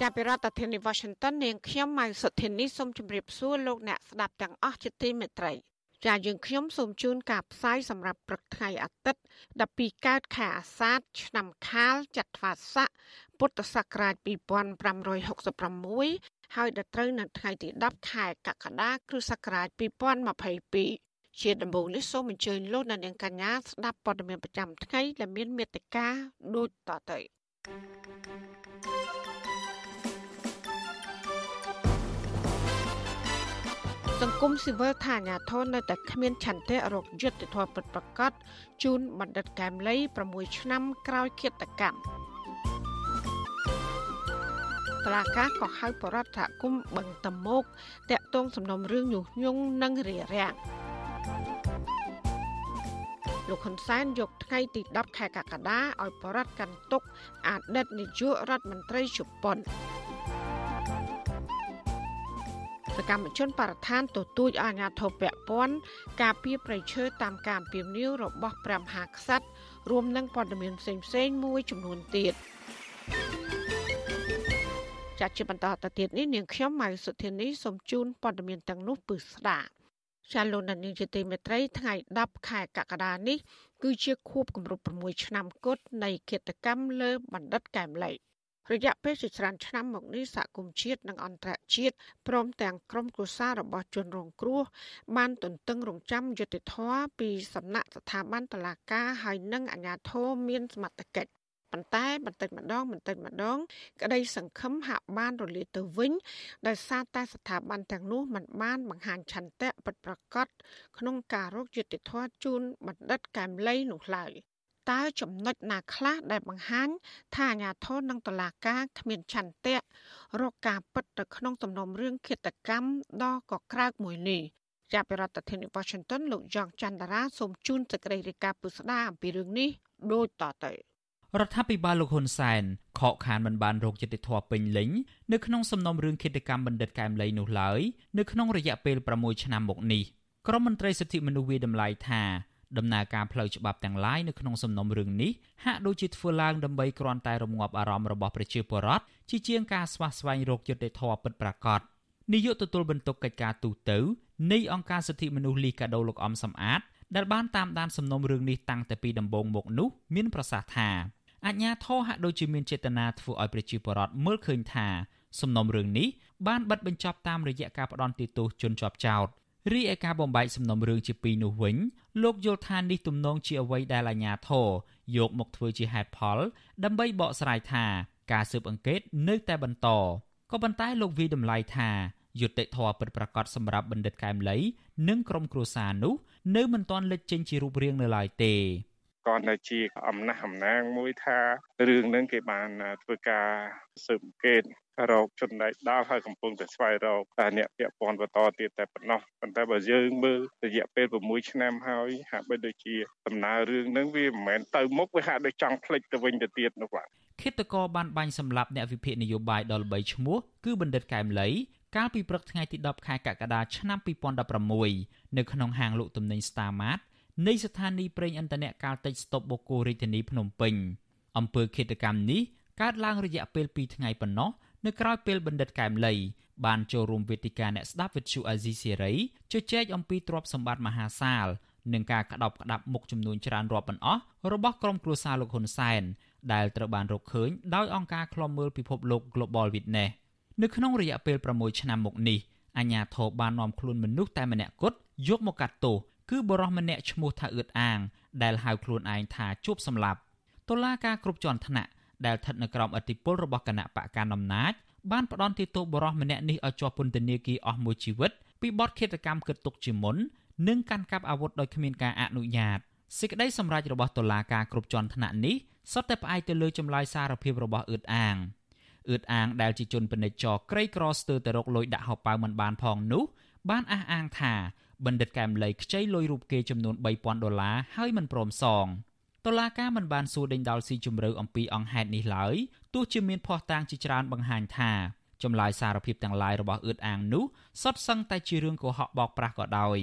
ចាប់ពីរដ្ឋធានី Washington នាងខ្ញុំម៉ៅសុធានីសូមជម្រាបសួរលោកអ្នកស្ដាប់ទាំងអស់ជាទីមេត្រីចាយើងខ្ញុំសូមជូនការផ្សាយសម្រាប់ព្រឹកថ្ងៃអាទិត្យ12កើតខែអាសាឍឆ្នាំខាលចត្វាស័កពុទ្ធសករាជ2566ហើយដល់ត្រូវនៅថ្ងៃទី10ខែកក្កដាគ្រិស្តសករាជ2022ជាដំបូងនេះសូមអញ្ជើញលោកអ្នកនាងកញ្ញាស្ដាប់ព័ត៌មានប្រចាំថ្ងៃដែលមានមេត្តាដូចតទៅ សង្គមស៊ីវិលថាអាញាធននៅតែគ្មានឆន្ទៈរកយុត្តិធម៌ពិតប្រាកដជូនបណ្ឌិតកែមលី6ឆ្នាំក្រោយឃាតកម្មតឡាកាក៏ហៅបរដ្ឋគុំបឹងតមោកតាក់ទងសំណុំរឿងញុះញង់និងរារាំងលោកហ៊ុនសែនយកថ្ងៃទី10ខែកក្កដាឲ្យបរដ្ឋកាន់ទុកអតីតនាយករដ្ឋមន្ត្រីជប៉ុន សកម្មជនបរិស្ថានទទូចអាជ្ញាធរពាក់ព័ន្ធការពីប្រៃឈើតាមការអំពាវនាវរបស់ព្រះមហាក្សត្ររួមនឹងព័ត៌មានផ្សេងៗមួយចំនួនទៀតចាត់ជាបន្តទៅទៀតនេះនាងខ្ញុំម៉ៅសុធានីសូមជូនព័ត៌មានទាំងនោះពឺស្ដាប់ចាលោកនាងជាទីមេត្រីថ្ងៃ10ខែកក្កដានេះគឺជាខួបគម្រប់6ឆ្នាំគត់នៃគិតកម្មលើបណ្ឌិតកែមលី រយៈពេលជាច្រើនឆ្នាំមកនេះសហគមន៍ជាតិនិងអន្តរជាតិព្រមទាំងក្រុមគ្រួសាររបស់ជនរងគ្រោះបានទន្ទឹងរង់ចាំយុត្តិធម៌ពីសំណាក់ស្ថាប័នតុលាការហើយនិងអាជ្ញាធរមានសមត្ថកិច្ចប៉ុន្តែបន្តិចម្ដងបន្តិចម្ដង ក្តីសង្ឃឹមហាក់បានរលាយទៅវិញដោយសារតែស្ថាប័នទាំងនោះមិនបានបង្ហាញឆន្ទៈពិតប្រាកដក្នុងការរកយុត្តិធម៌ជូនបណ្ឌិតកែមលីនោះឡើយ។ តើចំណុចណាខ្លះដែលបង្ហាញថាអាញាធននិងតឡាការគ្មានឆន្ទៈរកការពិតទៅក្នុងសំណុំរឿងឃាតកម្មដ៏កក្រើកមួយនេះចាប់ពីរដ្ឋធានី Washington លោកយ៉ងច័ន្ទរាសូមជូនសេចក្តីរាយការណ៍ពុស្ដាអំពីរឿងនេះដូចតទៅរដ្ឋាភិបាលលោកហ៊ុនសែនខកខានមិនបានរកយុត្តិធម៌ពេញលេញនៅក្នុងសំណុំរឿងឃាតកម្មបណ្ឌិតកែមលីនោះឡើយនៅក្នុងរយៈពេល6ឆ្នាំមកនេះក្រមមន្ត្រីសិទ្ធិមនុស្សវាតម្លៃថា ដំណើរការផ្លូវច្បាប់ទាំងឡាយនៅក្នុងសំណុំរឿងនេះហាក់ដូចជាធ្វើឡើងដើម្បីគ្រាន់តែរងាប់អារម្មណ៍របស់ប្រជាពលរដ្ឋជាជាងការស្វះស្វែងរកយុត្តិធម៌ពិតប្រាកដនាយកទទួលបន្ទុកកិច្ចការទូតនៃអង្គការសិទ្ធិមនុស្សលីកាដូលោកអំសំអាតដែលបានតាមដានសំណុំរឿងនេះតាំងតែពីដំបូងមកនោះមានប្រសាសន៍ថាអញ្ញាធរហាក់ដូចជាមានចេតនាធ្វើឲ្យប្រជាពលរដ្ឋមើលឃើញថាសំណុំរឿងនេះបានបិទបញ្ចប់តាមរយៈការផ្ដន់ទោសជនជាប់ចោត រីឯការបំបែកសំណុំរឿងជាពីរនោះវិញលោកយល់ថានេះទំនងជាអ្វីដែលអាជ្ញាធរយកមកធ្វើជាហេតុផល ដើម្បីបកស្រាយថាការស៊ើបអង្កេតនៅតែបន្តក៏ប៉ុន្តែលោកវីតម្លៃថាយុត្តិធម៌ពិតប្រាកដសម្រាប់បណ្ឌិតកែមលី និងក្រុមគ្រួសារនោះនៅមិនទាន់លេចចេញជារូបរាងនៅឡើយទេក៏នៅជាអំណះអំណាងមួយថារឿងនឹងគេបានធ្វើការស៊ើបអង្កេត រកចំណែកដល់ហើយកំពុងតែស្វែងរកអ្នកពាក់ព័ន្ធបន្តទៀតតែប៉ុណ្ណោះប៉ុន្តែបើយើងមើលរយៈពេល6ឆ្នាំហើយហាក់បីដូចជាដំណើររឿងហ្នឹងវាមិនមែនទៅមុខវាហាក់ដូចចង់ផ្លិចទៅវិញទៅទៀតនោះបាទឃាតករបានបាញ់សម្លាប់អ្នកវិភាគនយោបាយដ៏ល្បីឈ្មោះគឺបណ្ឌិតកែមលីកាលពីព្រឹកថ្ងៃទី10ខែកក្កដាឆ្នាំ2016នៅក្នុងហាងលក់ទំនិញ Star Mart នៃស្ថានីយ៍ប្រេងឥន្ធនៈកាល់តិចស្តុបបូកូរាជធានីភ្នំពេញអំពើឃាតកម្មនេះកើតឡើងរយៈពេល2ថ្ងៃប៉ុណ្ណោះ នៅក្រៅពេលបណ្ឌិតកែមលីបានចូលរួមវេទិកាអ្នកស្ដាប់វិទ្យុអាស៊ីសេរីជជែកអំពីទ្រព្យសម្បត្តិមហាសាលនិងការក្តោបក្តាប់មុខចំនួនច្រើនរាប់មិនអស់របស់ក្រុមគ្រួសារលោកហ៊ុនសែនដែលត្រូវបានរកឃើញដោយអង្គការឃ្លាំមើលពិភពលោក Global Witness នៅក្នុងរយៈពេល6ឆ្នាំមកនេះអាញាធរបាននាំខ្លួនមនុស្សតែម្នាក់គត់យកមកកាត់ទោសគឺបរិសម្នាក់ឈ្មោះថាអឿតអាង ដែលហៅខ្លួនឯងថាជួបសម្លាប់តុលាការគ្រប់ជាន់ថ្នាក់ ដែលស្ថិតនៅក្រោមអធិបុលរបស់គណៈបកកណ្ដាលអំណាចបានផ្ដន់ទោសបរិសម្នាក់នេះឲ្យជាប់ពន្ធនាគារអស់មួយជីវិតពីបទឃាតកម្មគិតទុកជាមុននិងកាន់កាប់អាវុធដោយគ្មានការអនុញ្ញាតសេចក្តីសម្រេចរបស់តុលាការគ្រប់ជាន់ថ្នាក់នេះសុទ្ធតែផ្អែកទៅលើចម្លើយសារភាពរបស់អឺតអាងអឺតអាងដែលជាជនពាណិជ្ជរក្រីក្រស្ទើរតែរកលុយដាក់ហោប៉ៅមិនបានផងនោះបានអះអាងថាបណ្ឌិតកែមលីខ្ចីលុយរូបគេចំនួន3000ដុល្លារហើយមិនព្រមសង តុលាការមិនបានសួរដេញដោលស៊ីជម្រៅអំពីអង្គហេតុនេះឡើយទោះជាមានភ័ស្តុតាងជាច្រើនបង្ហាញថាចម្លើយសារភាពទាំងឡាយរបស់អឿតអាងនោះសុទ្ធសឹងតែជារឿងកុហកបោកប្រាស់ក៏ដោយ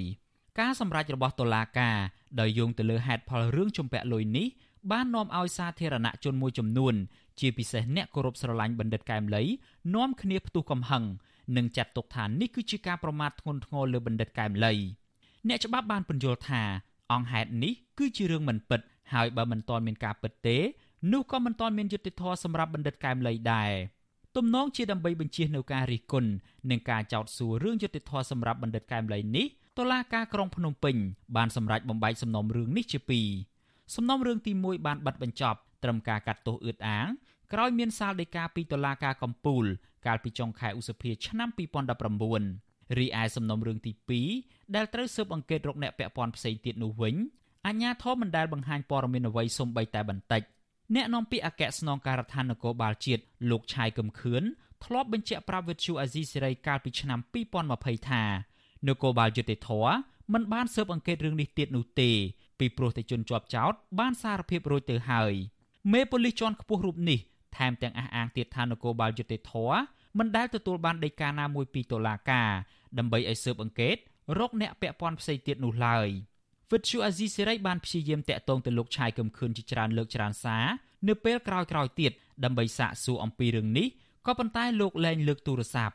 ការសម្រេចរបស់តុលាការដោយយោងទៅលើហេតុផលរឿងជំពាក់លុយនេះបាននាំឲ្យសាធារណជនមួយចំនួន ជាពិសេសអ្នកគោរពស្រឡាញ់បណ្ឌិតកែមលីនាំគ្នាផ្ទុះកំហឹងនិងចាត់ទុកថានេះគឺជាការប្រមាថធ្ងន់ធ្ងរលើបណ្ឌិតកែមលីអ្នកច្បាប់បានពន្យល់ថាអង្គហេតុនេះគឺជារឿងមិនពិត ហើយបើមិនទាន់មានការពិតទេនោះក៏មិនទាន់មានយុត្តិធម៌សម្រាប់បណ្ឌិតកែមលីដែរទំនងជាដើម្បីបញ្ជៀសនៅការរិះគន់និងការចោទសួររឿងយុត្តិធម៌សម្រាប់បណ្ឌិតកែមលីនេះតុលាការក្រុងភ្នំពេញបានសម្រេចបំបែកសំណុំរឿងនេះជាពីរសំណុំរឿងទី1បានបិទបញ្ចប់ត្រឹមការកាត់ទោសអឿតអាងក្រោយមានសាលដីកាពីតុលាការកំពូល កាលពីចុងខែឧសភាឆ្នាំ2019រីឯសំណុំរឿងទី2ដែលត្រូវស៊ើបអង្កេតរកអ្នកពាក់ព័ន្ធផ្សេងទៀតនោះវិញ អាជ្ញាធរមិនដែលបង្ហាញព័ត៌មានអ្វីសូម្បីតែបន្តិចអ្នកនាំពាក្យអគ្គស្នងការដ្ឋាននគរបាលជាតិលោកឆាយកឹមខឿនធ្លាប់បញ្ជាក់ប្រាប់វិទ្យុអាស៊ីសេរីកាលពីឆ្នាំ2020ថានគរបាលយុតិធធមិនបានស៊ើបអង្កេតរឿងនេះទៀតនោះទេពីព្រោះតែជនជាប់ចោតបានសារភាពរួចទៅហើយមេប៉ូលីសជាន់ខ្ពស់រូបនេះថែមទាំងអះអាងទៀតថានគរបាលយុតិធធមិនដែលទទួលបានដីកាណាមួយពីតុលាការដើម្បីឲ្យស៊ើបអង្កេតរកអ្នកពាក់ព័ន្ធផ្សេងទៀតនោះឡើយ វិទ្យុអាស៊ីសេរីបានព្យាយាមតាក់ទងទៅលោកឆាយកឹមខឿនជាច្រើនលើកច្រើនសារនៅពេលក្រោយៗទៀតដើម្បីសាកសួរអំពីរឿងនេះក៏ប៉ុន្តែលោកលែងលើកទូរស័ព្ទ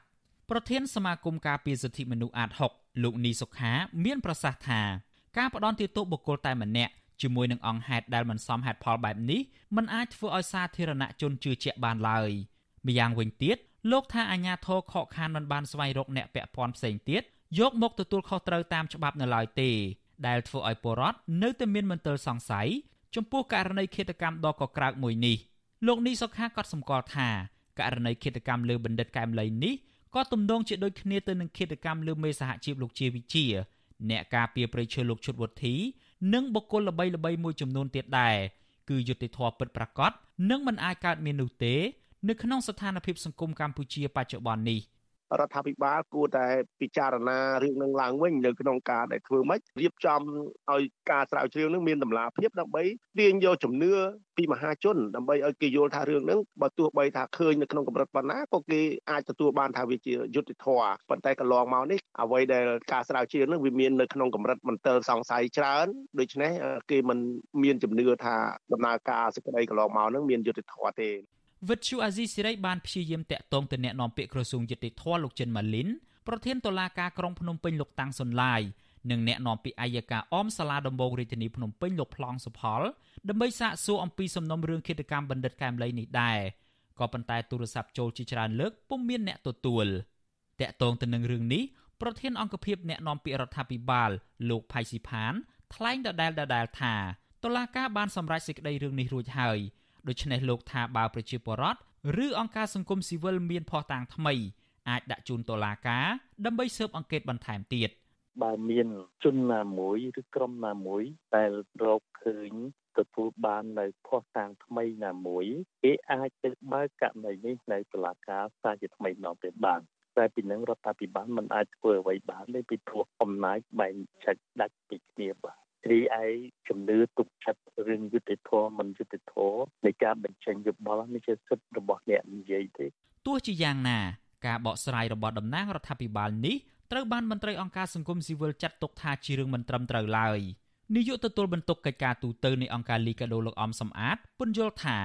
ប្រធានសមាគមការពារសិទ្ធិមនុស្សអាត6លោកនីសុខា មានប្រសាសន៍ថាការផ្ដន់ទោសបុគ្គលតែម្នាក់ជាមួយនឹងអង្គហេតុដែលមិនសមហេតុផលបែបនេះมันអាចធ្វើឲ្យសាធារណជនជឿជាក់បានឡើយម្យ៉ាងវិញទៀតលោកថាអាញាធរខកខានមិនបានស្វែងរកអ្នកពាក់ព័ន្ធផ្សេងទៀតយកមកទទួលខុសត្រូវតាមច្បាប់នៅឡើយទេ ដែលធ្វើឲ្យពលរដ្ឋនៅតែមានមន្ទិលសង្ស័យចំពោះករណីឃាតកម្មដ៏កក្រើកមួយនេះលោកនេះសុខាក៏សម្គាល់ថាករណីឃាតកម្មលើបណ្ឌិតកែមលីនេះក៏ទំនងជាដូចគ្នាទៅនឹងឃាតកម្មលើមេសហជីពលោកជាវិជាអ្នកការពារប្រៃឈើលោកឈុតវុធីនិងបុគ្គលល្បីៗមួយចំនួនទៀតដែរគឺយុត្តិធម៌ពិតប្រាកដនិងមិនអាចកើតមាននោះទេ នៅក្នុងស្ថានភាពសង្គមកម្ពុជាបច្ចុប្បន្ននេះ។ រដ្ឋាភិបាលគួរតែពិចារណារឿងនឹងឡើងវិញនៅក្នុងការដែលធ្វើម៉េចរៀបចំឲ្យការស្រាវជ្រាវនឹងមានតម្លាភាពដើម្បីទាញយកជំនឿពីមហាជនដើម្បីឲ្យគេយល់ថារឿងហ្នឹងបើទោះបីថាឃើញនៅក្នុងកម្រិតប៉ុណ្ណាក៏គេអាចទទួលបានថាវាជាយុត្តិធម៌ប៉ុន្តែកន្លងមកនេះអ្វីដែលការស្រាវជ្រាវហ្នឹងវាមាននៅក្នុងកម្រិតមន្ទិលសង្ស័យច្រើនដូច្នេះគេមិនមានជំនឿថាដំណើរការសេចក្តីកន្លងមកហ្នឹងមានយុត្តិធម៌ទេ វិទ្យុអាស៊ីសេរីបានព្យាយាមតាក់ទងទៅអ្នកនាំពាក្យក្រសួងយុតិធធលោកចិនម៉ាលីនប្រធានតុលាការក្រុងភ្នំពេញលោកតាំងសុនឡាយនិងអ្នកនាំពាក្យអាយកាអមសាលាដំបងរាជធានីភ្នំពេញលោកប្លង់សុផលដើម្បីសាកសួរអំពីសំណុំរឿងឃាតកម្មបណ្ឌិតកែមលីនេះដែរក៏ប៉ុន្តែទូរស័ព្ទចូលជាច្រើនលើកពុំមានអ្នកទទួលតាក់ទងទៅនឹងរឿងនេះប្រធានអង្គភិបអ្នកនាំពាក្យរដ្ឋាភិបាលលោកផៃស៊ីផានថ្លែងដដែលដដែលថាតុលាការបានសម្រេចសេចក្តីរឿងនេះរួចហើយ ដូច្នេះលោកថាបើប្រជាពលរដ្ឋឬអង្គការសង្គមស៊ីវិលមានភ័ស្តុតាងថ្មីអាចដាក់ជូនតុលាការដើម្បីស៊ើបអង្កេតបន្ថែមទៀតបើមានជនណាមួយឬក្រុមណាមួយដែលរកឃើញទទួលបាននៅភ័ស្តុតាងថ្មីណាមួយគេអាចទៅបើកករណីនេះនៅតុលាការសាជាថ្មីម្ដងទៀតបានតែពីនឹងរដ្ឋាភិបាលមិនអាចធ្វើអ្វីបានទេពីព្រោះអំណាចបែងចែកដាច់ពីគ្នាបាទ រីឯជំនឿទុកចិត្តរឿងយុត្តិធម៌មិនយុត្តិធម៌នៃការបញ្ចេញយោបល់នេះជាសិទ្ធិរបស់អ្នកនិយាយទេទោះជាយ៉ាងណា ការបកស្រាយរបស់តំណាងរដ្ឋាភិបាលនេះត្រូវបានមន្ត្រីអង្គការសង្គមស៊ីវិលចាត់ទុកថាជារឿងមិនត្រឹមត្រូវឡើយនាយកទទួលបន្ទុកកិច្ចការទូតនៃអង្គការលីកាដូលោកអំសំអាតពន្យល់ថារ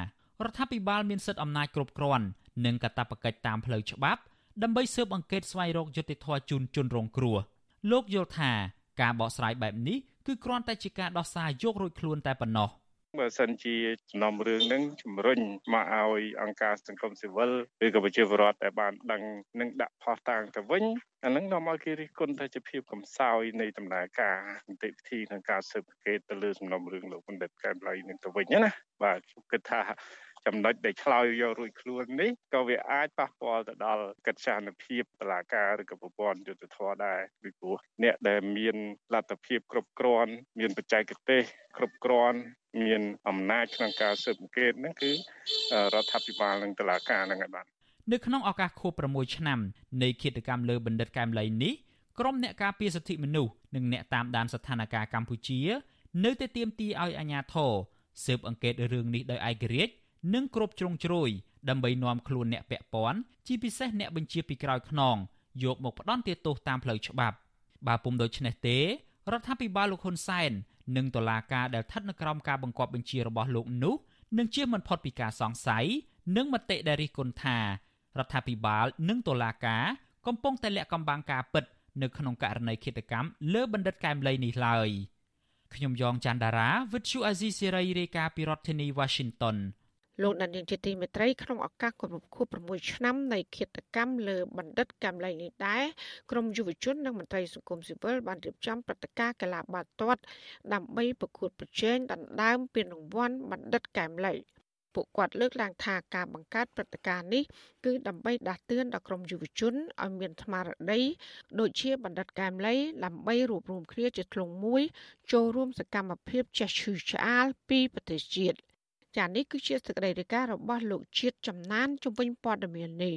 ដ្ឋាភិបាលមានសិទ្ធិអំណាចគ្រប់គ្រាន់និងកាតព្វកិច្ចតាមផ្លូវច្បាប់ដើម្បីស៊ើបអង្កេតស្វែងរកយុត្តិធម៌ជូនជនរងគ្រោះលោកយល់ថាការបកស្រាយបែបនេះ គឺគ្រាន់តែជាការដោះសារយករួចខ្លួនតែប៉ុណ្ណោះបើសិនជាសំណុំរឿងហ្នឹងជំរុញមកឲ្យអង្គការសង្គមស៊ីវិលឬក៏ប្រជាពលរដ្ឋដែលបានដឹងនឹងដាក់ផុសតាងទៅវិញអាហ្នឹងនាំឲ្យគេរិះគន់ថាជាភាពកំសោយនៃដំណើរការនីតិវិធីក្នុងការស៊ើបអង្កេតទៅលើសំណុំរឿងលោកបណ្ឌិតកែមលៃនឹងទៅវិញណាបាទខ្ញុំគិតថា ចំណុចដែលឆ្លើយយករួចខ្លួននេះក៏វាអាចប៉ះពាល់ទៅដល់កិច្ចសានភាពតឡាការឬក៏ប្រព័ន្ធយុត្តិធម៌ដែរពីព្រោះអ្នកដែលមានលទ្ធភាពគ្រប់គ្រាន់មានបច្ចេកទេសគ្រប់គ្រាន់មានអំណាចក្នុងការស៊ើបអង្កេតហ្នឹងគឺរដ្ឋាភិបាលនិងតុលាការហ្នឹងឯបាទនៅក្នុងឱកាសខួប6ឆ្នាំនៃគិតកម្មលើបណ្ឌិតកែមលីនេះក្រុមអ្នកការពារសិទ្ធិមនុស្សនិងអ្នកតាមដានស្ថានភាពកម្ពុជា នៅតែទាមទារឲ្យអាជ្ញាធរស៊ើបអង្កេតរឿងនេះដោយឯករាជ្យ និងគ្រប់ជ្រុងជ្រោយដើម្បីនាំខ្លួនអ្នកពាក់ព័ន្ធជាពិសេសអ្នកបញ្ជាពីក្រោយខ្នងយកមកផ្ដន់ទោសតាមផ្លូវច្បាប់ បើពុំដូច្នេះទេរដ្ឋាភិបាលលោកហ៊ុនសែននិងតុលាការដែលស្ថិតនៅក្រោមការបង្គាប់បញ្ជារបស់លោកនោះនឹងជាមិនផុតពីការសង្ស័យនិងមតិដែលរិះគន់ថារដ្ឋាភិបាលនិងតុលាការកំពុងតែលាក់កំបាំងការពិតនៅក្នុងករណីឃាតកម្មលើបណ្ឌិតកែមលីនេះឡើយខ្ញុំយ៉ងច័ន្ទដារាវិទ្យុអាស៊ីសេរីរាយការណ៍ពីរដ្ឋធានី Washington លោកដានៀងជាទីមេត្រីក្នុងឱកាសគម្រប់ខួប6ឆ្នាំនៃឃាតកម្មលើបណ្ឌិតកម្មលៃនេះដែរក្រមយុវជននិងមន្ត្រីសង្គមស៊ីវិលបានរៀបចំព្រឹត្តិការណ៍កីឡាបាល់ទាត់ដើម្បីប្រកួតប្រជែងដណ្ដើមពានរង្វាន់បណ្ឌិតកែមលៃពួកគាត់លើកឡើងថាការបង្កើតព្រឹត្តិការណ៍នេះគឺដើម្បីដាស់តឿនដល់ក្រមយុវជនឲ្យមានស្មារតីដូចជាបណ្ឌិតកែមលីដើម្បីរួបរวมគ្នាជាធ្លុងមួយចូលរួមសកម្មភាពចេះឈឺឆ្អាលពីប្រទេសជាតិ ចានេះគឺជាសេចក្តីរាយការណ៍របស់លោកជាតិចំណានជំវិញព័ត៌មាននេះ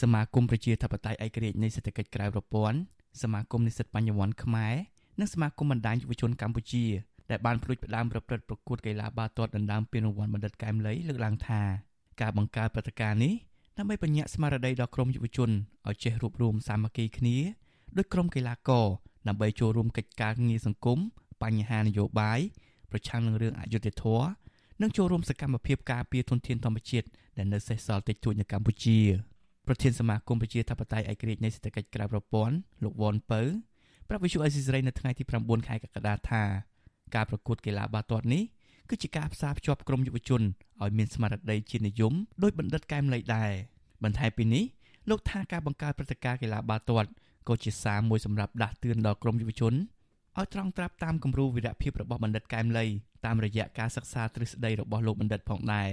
សមាគមប្រជាធិបតេយ្យឯករាជ្យនៃសេដ្ឋកិច្ចក្រៅប្រព័ន្ធសមាគមនិស្សិតបញ្ញវន្តខ្មែរនិងសមាគមបណ្ដាញយុវជនកម្ពុជាដែលបានព្រួយផ្ដើមប្រព្រឹត្តប្រកួតកីឡាបាល់ទាត់ដណ្ដើមពានរង្វាន់បណ្ឌិតកែមលីលើកឡើងថាការបង្កើតព្រឹត្តិការណ៍នេះដើម្បីបញ្ញាក់ស្មារតីដល់ក្រុមយុវជនឲ្យចេះរួបរวมសាមគ្គីគ្នាដោយក្រុមកីឡាករដើម្បីចូលរួមកិច្ចការងារសង្គមបញ្ហានយោបាយប្រឆាំងនឹងរឿងអយុត្តិធម៌ និងចូលរួមសកម្មភាពការពារធនធានធម្មជាតិដែលនៅសេសសល់តិចតួចនៅកម្ពុជាប្រធានសមាគមប្រជាធិបតេយ្យឯករាជ្យនៃសេដ្ឋកិច្ចក្រៅប្រព័ន្ធលោកវ៉ាន់ពៅប្រាប់វិទ្យុអេស៊ីសរ៉ៃនៅថ្ងៃទី9ខែកក្កដាថាការប្រកួតកីឡាបាល់ទាត់នេះគឺជាការផ្សារភ្ជាប់ក្រុមយុវជនឲ្យមានស្មារតីជាតិនិយមដោយបណ្ឌិតកែមលីដែរបន្ថែមពីនេះលោកថាការបង្កើតព្រឹត្តិការណ៍កីឡាបាល់ទាត់ក៏ជាសារមួយសម្រាប់ដាស់តឿនដល់ក្រុមយុវជនឲ្យត្រង់ត្រាប់តាមគំរូវីរភាពរបស់បណ្ឌិតកែមលី តាមរយៈការសិក្សាទ្រឹស្ដីរបស់លោកបណ្ឌិតផងដែរ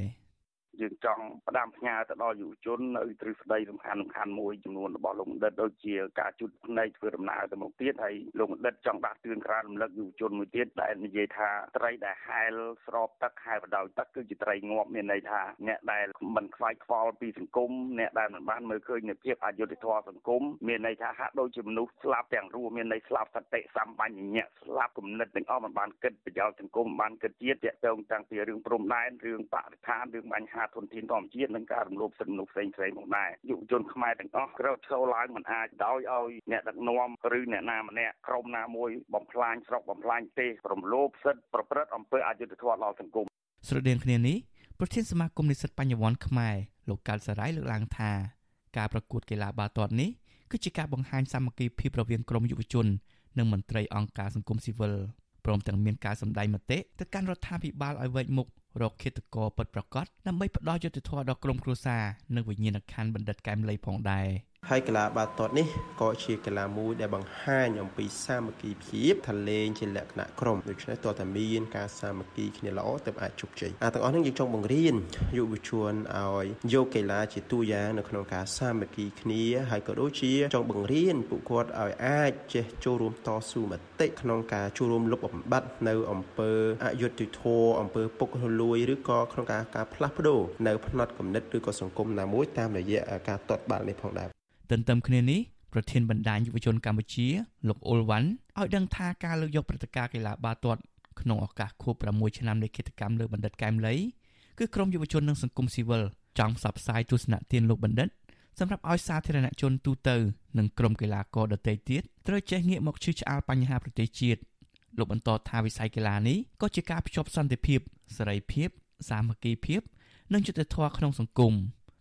យើងចង់ផ្ដាំផ្ញើទៅដល់យុវជននៅទ្រឹស្ដីសំខាន់សំខាន់មួយចំនួនរបស់លោកបណ្ឌិតដូចជាការជូតភ្នែកធ្វើដំណើរទៅមុខទៀតហើយលោកបណ្ឌិតចង់ដាស់តឿនក្រានរំលឹកយុវជនមួយទៀតដែលនិយាយថាត្រីដែលហែលស្របទឹកហែលបដោយទឹកគឺជាត្រីងាប់មានន័យថាអ្នកដែលមិនខ្វាយខ្វល់ពីសង្គមអ្នកដែលមិនបានមើលឃើញនូវភាពអយុត្តិធម៌សង្គមមានន័យថាហាក់ដូចជាមនុស្សស្លាប់ទាំងរស់មានន័យស្លាប់សតិសម្បញ្ញៈស្លាប់គំនិតទាំងអស់មិនបានគិតប្រយោជន៍សង្គមមិនបានគិតជាតិតាក់ទងតាំងពីរឿងព្រំដែនរឿងបរិស្ថានរឿងបញ្ហាធនធានធម្មជាតិនិងការរំលោភសិទ្ធិមនុស្សផ្សេងផ្សេងផងដែរយុវជនខ្មែរទាំងអស់ក្រោកឈរឡើងមិនអាចដោយឲ្យអ្នកដឹកនាំឬអ្នកណាម្នាក់ក្រុមណាមួយបំផ្លាញស្រុកបំផ្លាញប្រទេសរំលោភសិទ្ធិប្រព្រឹត្តអំពើអយុត្តិធម៌ដល់សង្គមស្រដៀងគ្នានេះប្រធានសមាគមនិស្សិតបញ្ញវន្តខ្មែរលោកកាល់សារ៉ៃលើកឡើងថាការប្រកួតកីឡាបាល់ទាត់នេះគឺជាការបង្ហាញសាមគ្គីភាពរវាងក្រុមយុវជន និងមន្ត្រីអង្គការសង្គមស៊ីវិលព្រមទាំងមានការសម្ដែងមតិទៅកាន់រដ្ឋាភិបាលឲ្យវែកមុខ រកឃាតករពិតប្រាកដដើម្បីផ្ដល់យុត្តិធម៌ដល់ក្រុមគ្រួសារនិងវិញ្ញាណក្ខន្ធបណ្ឌិតកែមលីផងដែរ។ ហើយកីឡាបាល់ទាត់នេះក៏ជាកីឡាមួយដែលបង្ហាញអំពីសាមគ្គីភាពថាលេងជាលក្ខណៈក្រុមដូច្នេះតើតាមានការសាមគ្គីគ្នាល្អទើបអាចជោគជ័យអាទាំងអស់នេះយើងចង់បង្រៀនយុវជនឲ្យយកកីឡាជាតួយ៉ាងនៅក្នុងការសាមគ្គីគ្នាហើយក៏ដូចជាចង់បង្រៀនពួកគាត់ឲ្យអាចចេះចូលរួមតស៊ូមតិក្នុងការចូលរួមលុបបំបាត់នៅអំពើអយុត្តិធម៌អំពើពុករលួយឬក៏ក្នុងការការផ្លាស់ប្ដូរនៅផ្នត់គំនិតឬក៏សង្គមណាមួយតាមរយៈការទាត់បាល់នេះផងដែរ ទន្ទឹមគ្នានេះប្រធានបណ្ដាញយុវជនកម្ពុជាលោកអ៊ុលវ៉ាន់ឲ្យដឹងថាការលើកយកព្រឹត្តិការណ៍កីឡាបាល់ទាត់ក្នុងឱកាសខួប6ឆ្នាំនៃគិតកម្មលើបណ្ឌិតកែមលីគឺក្រមយុវជននិងសង្គមស៊ីវិលចង់ផ្សព្វផ្សាយទស្សនៈទានលោកបណ្ឌិតសម្រាប់ឲ្យសាធារណជនទូទៅនិងក្រុមកីឡាករដទៃទៀតត្រូវចេះងាកមកឈឺឆ្អាលបញ្ហាប្រទេសជាតិលោកបន្តថាវិស័យកីឡានេះក៏ជាការភ្ជាប់សន្តិភាពសេរីភាពសាមគ្គីភាព និងយុត្តិធម៌ក្នុងសង្គម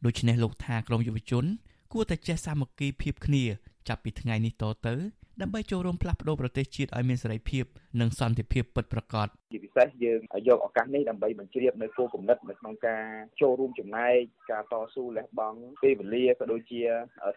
ដូច្នេះលោកថាក្រមយុវជន គួរតែចេះសាមគ្គីភាពគ្នា ចាប់ពីថ្ងៃនេះតទៅដើម្បីចូលរួមផ្លាស់ប្ដូរប្រទេសជាតិឲ្យមានសេរីភាពនិងសន្តិភាពពិតប្រាកដជាពិសេសយើងយកឱកាសនេះដើម្បីបញ្ជ្រាបនៅគោលគំនិតនៅក្នុងការចូលរួមចំណែកការតស៊ូលះបង់ពេលវេលាក៏ដូចជា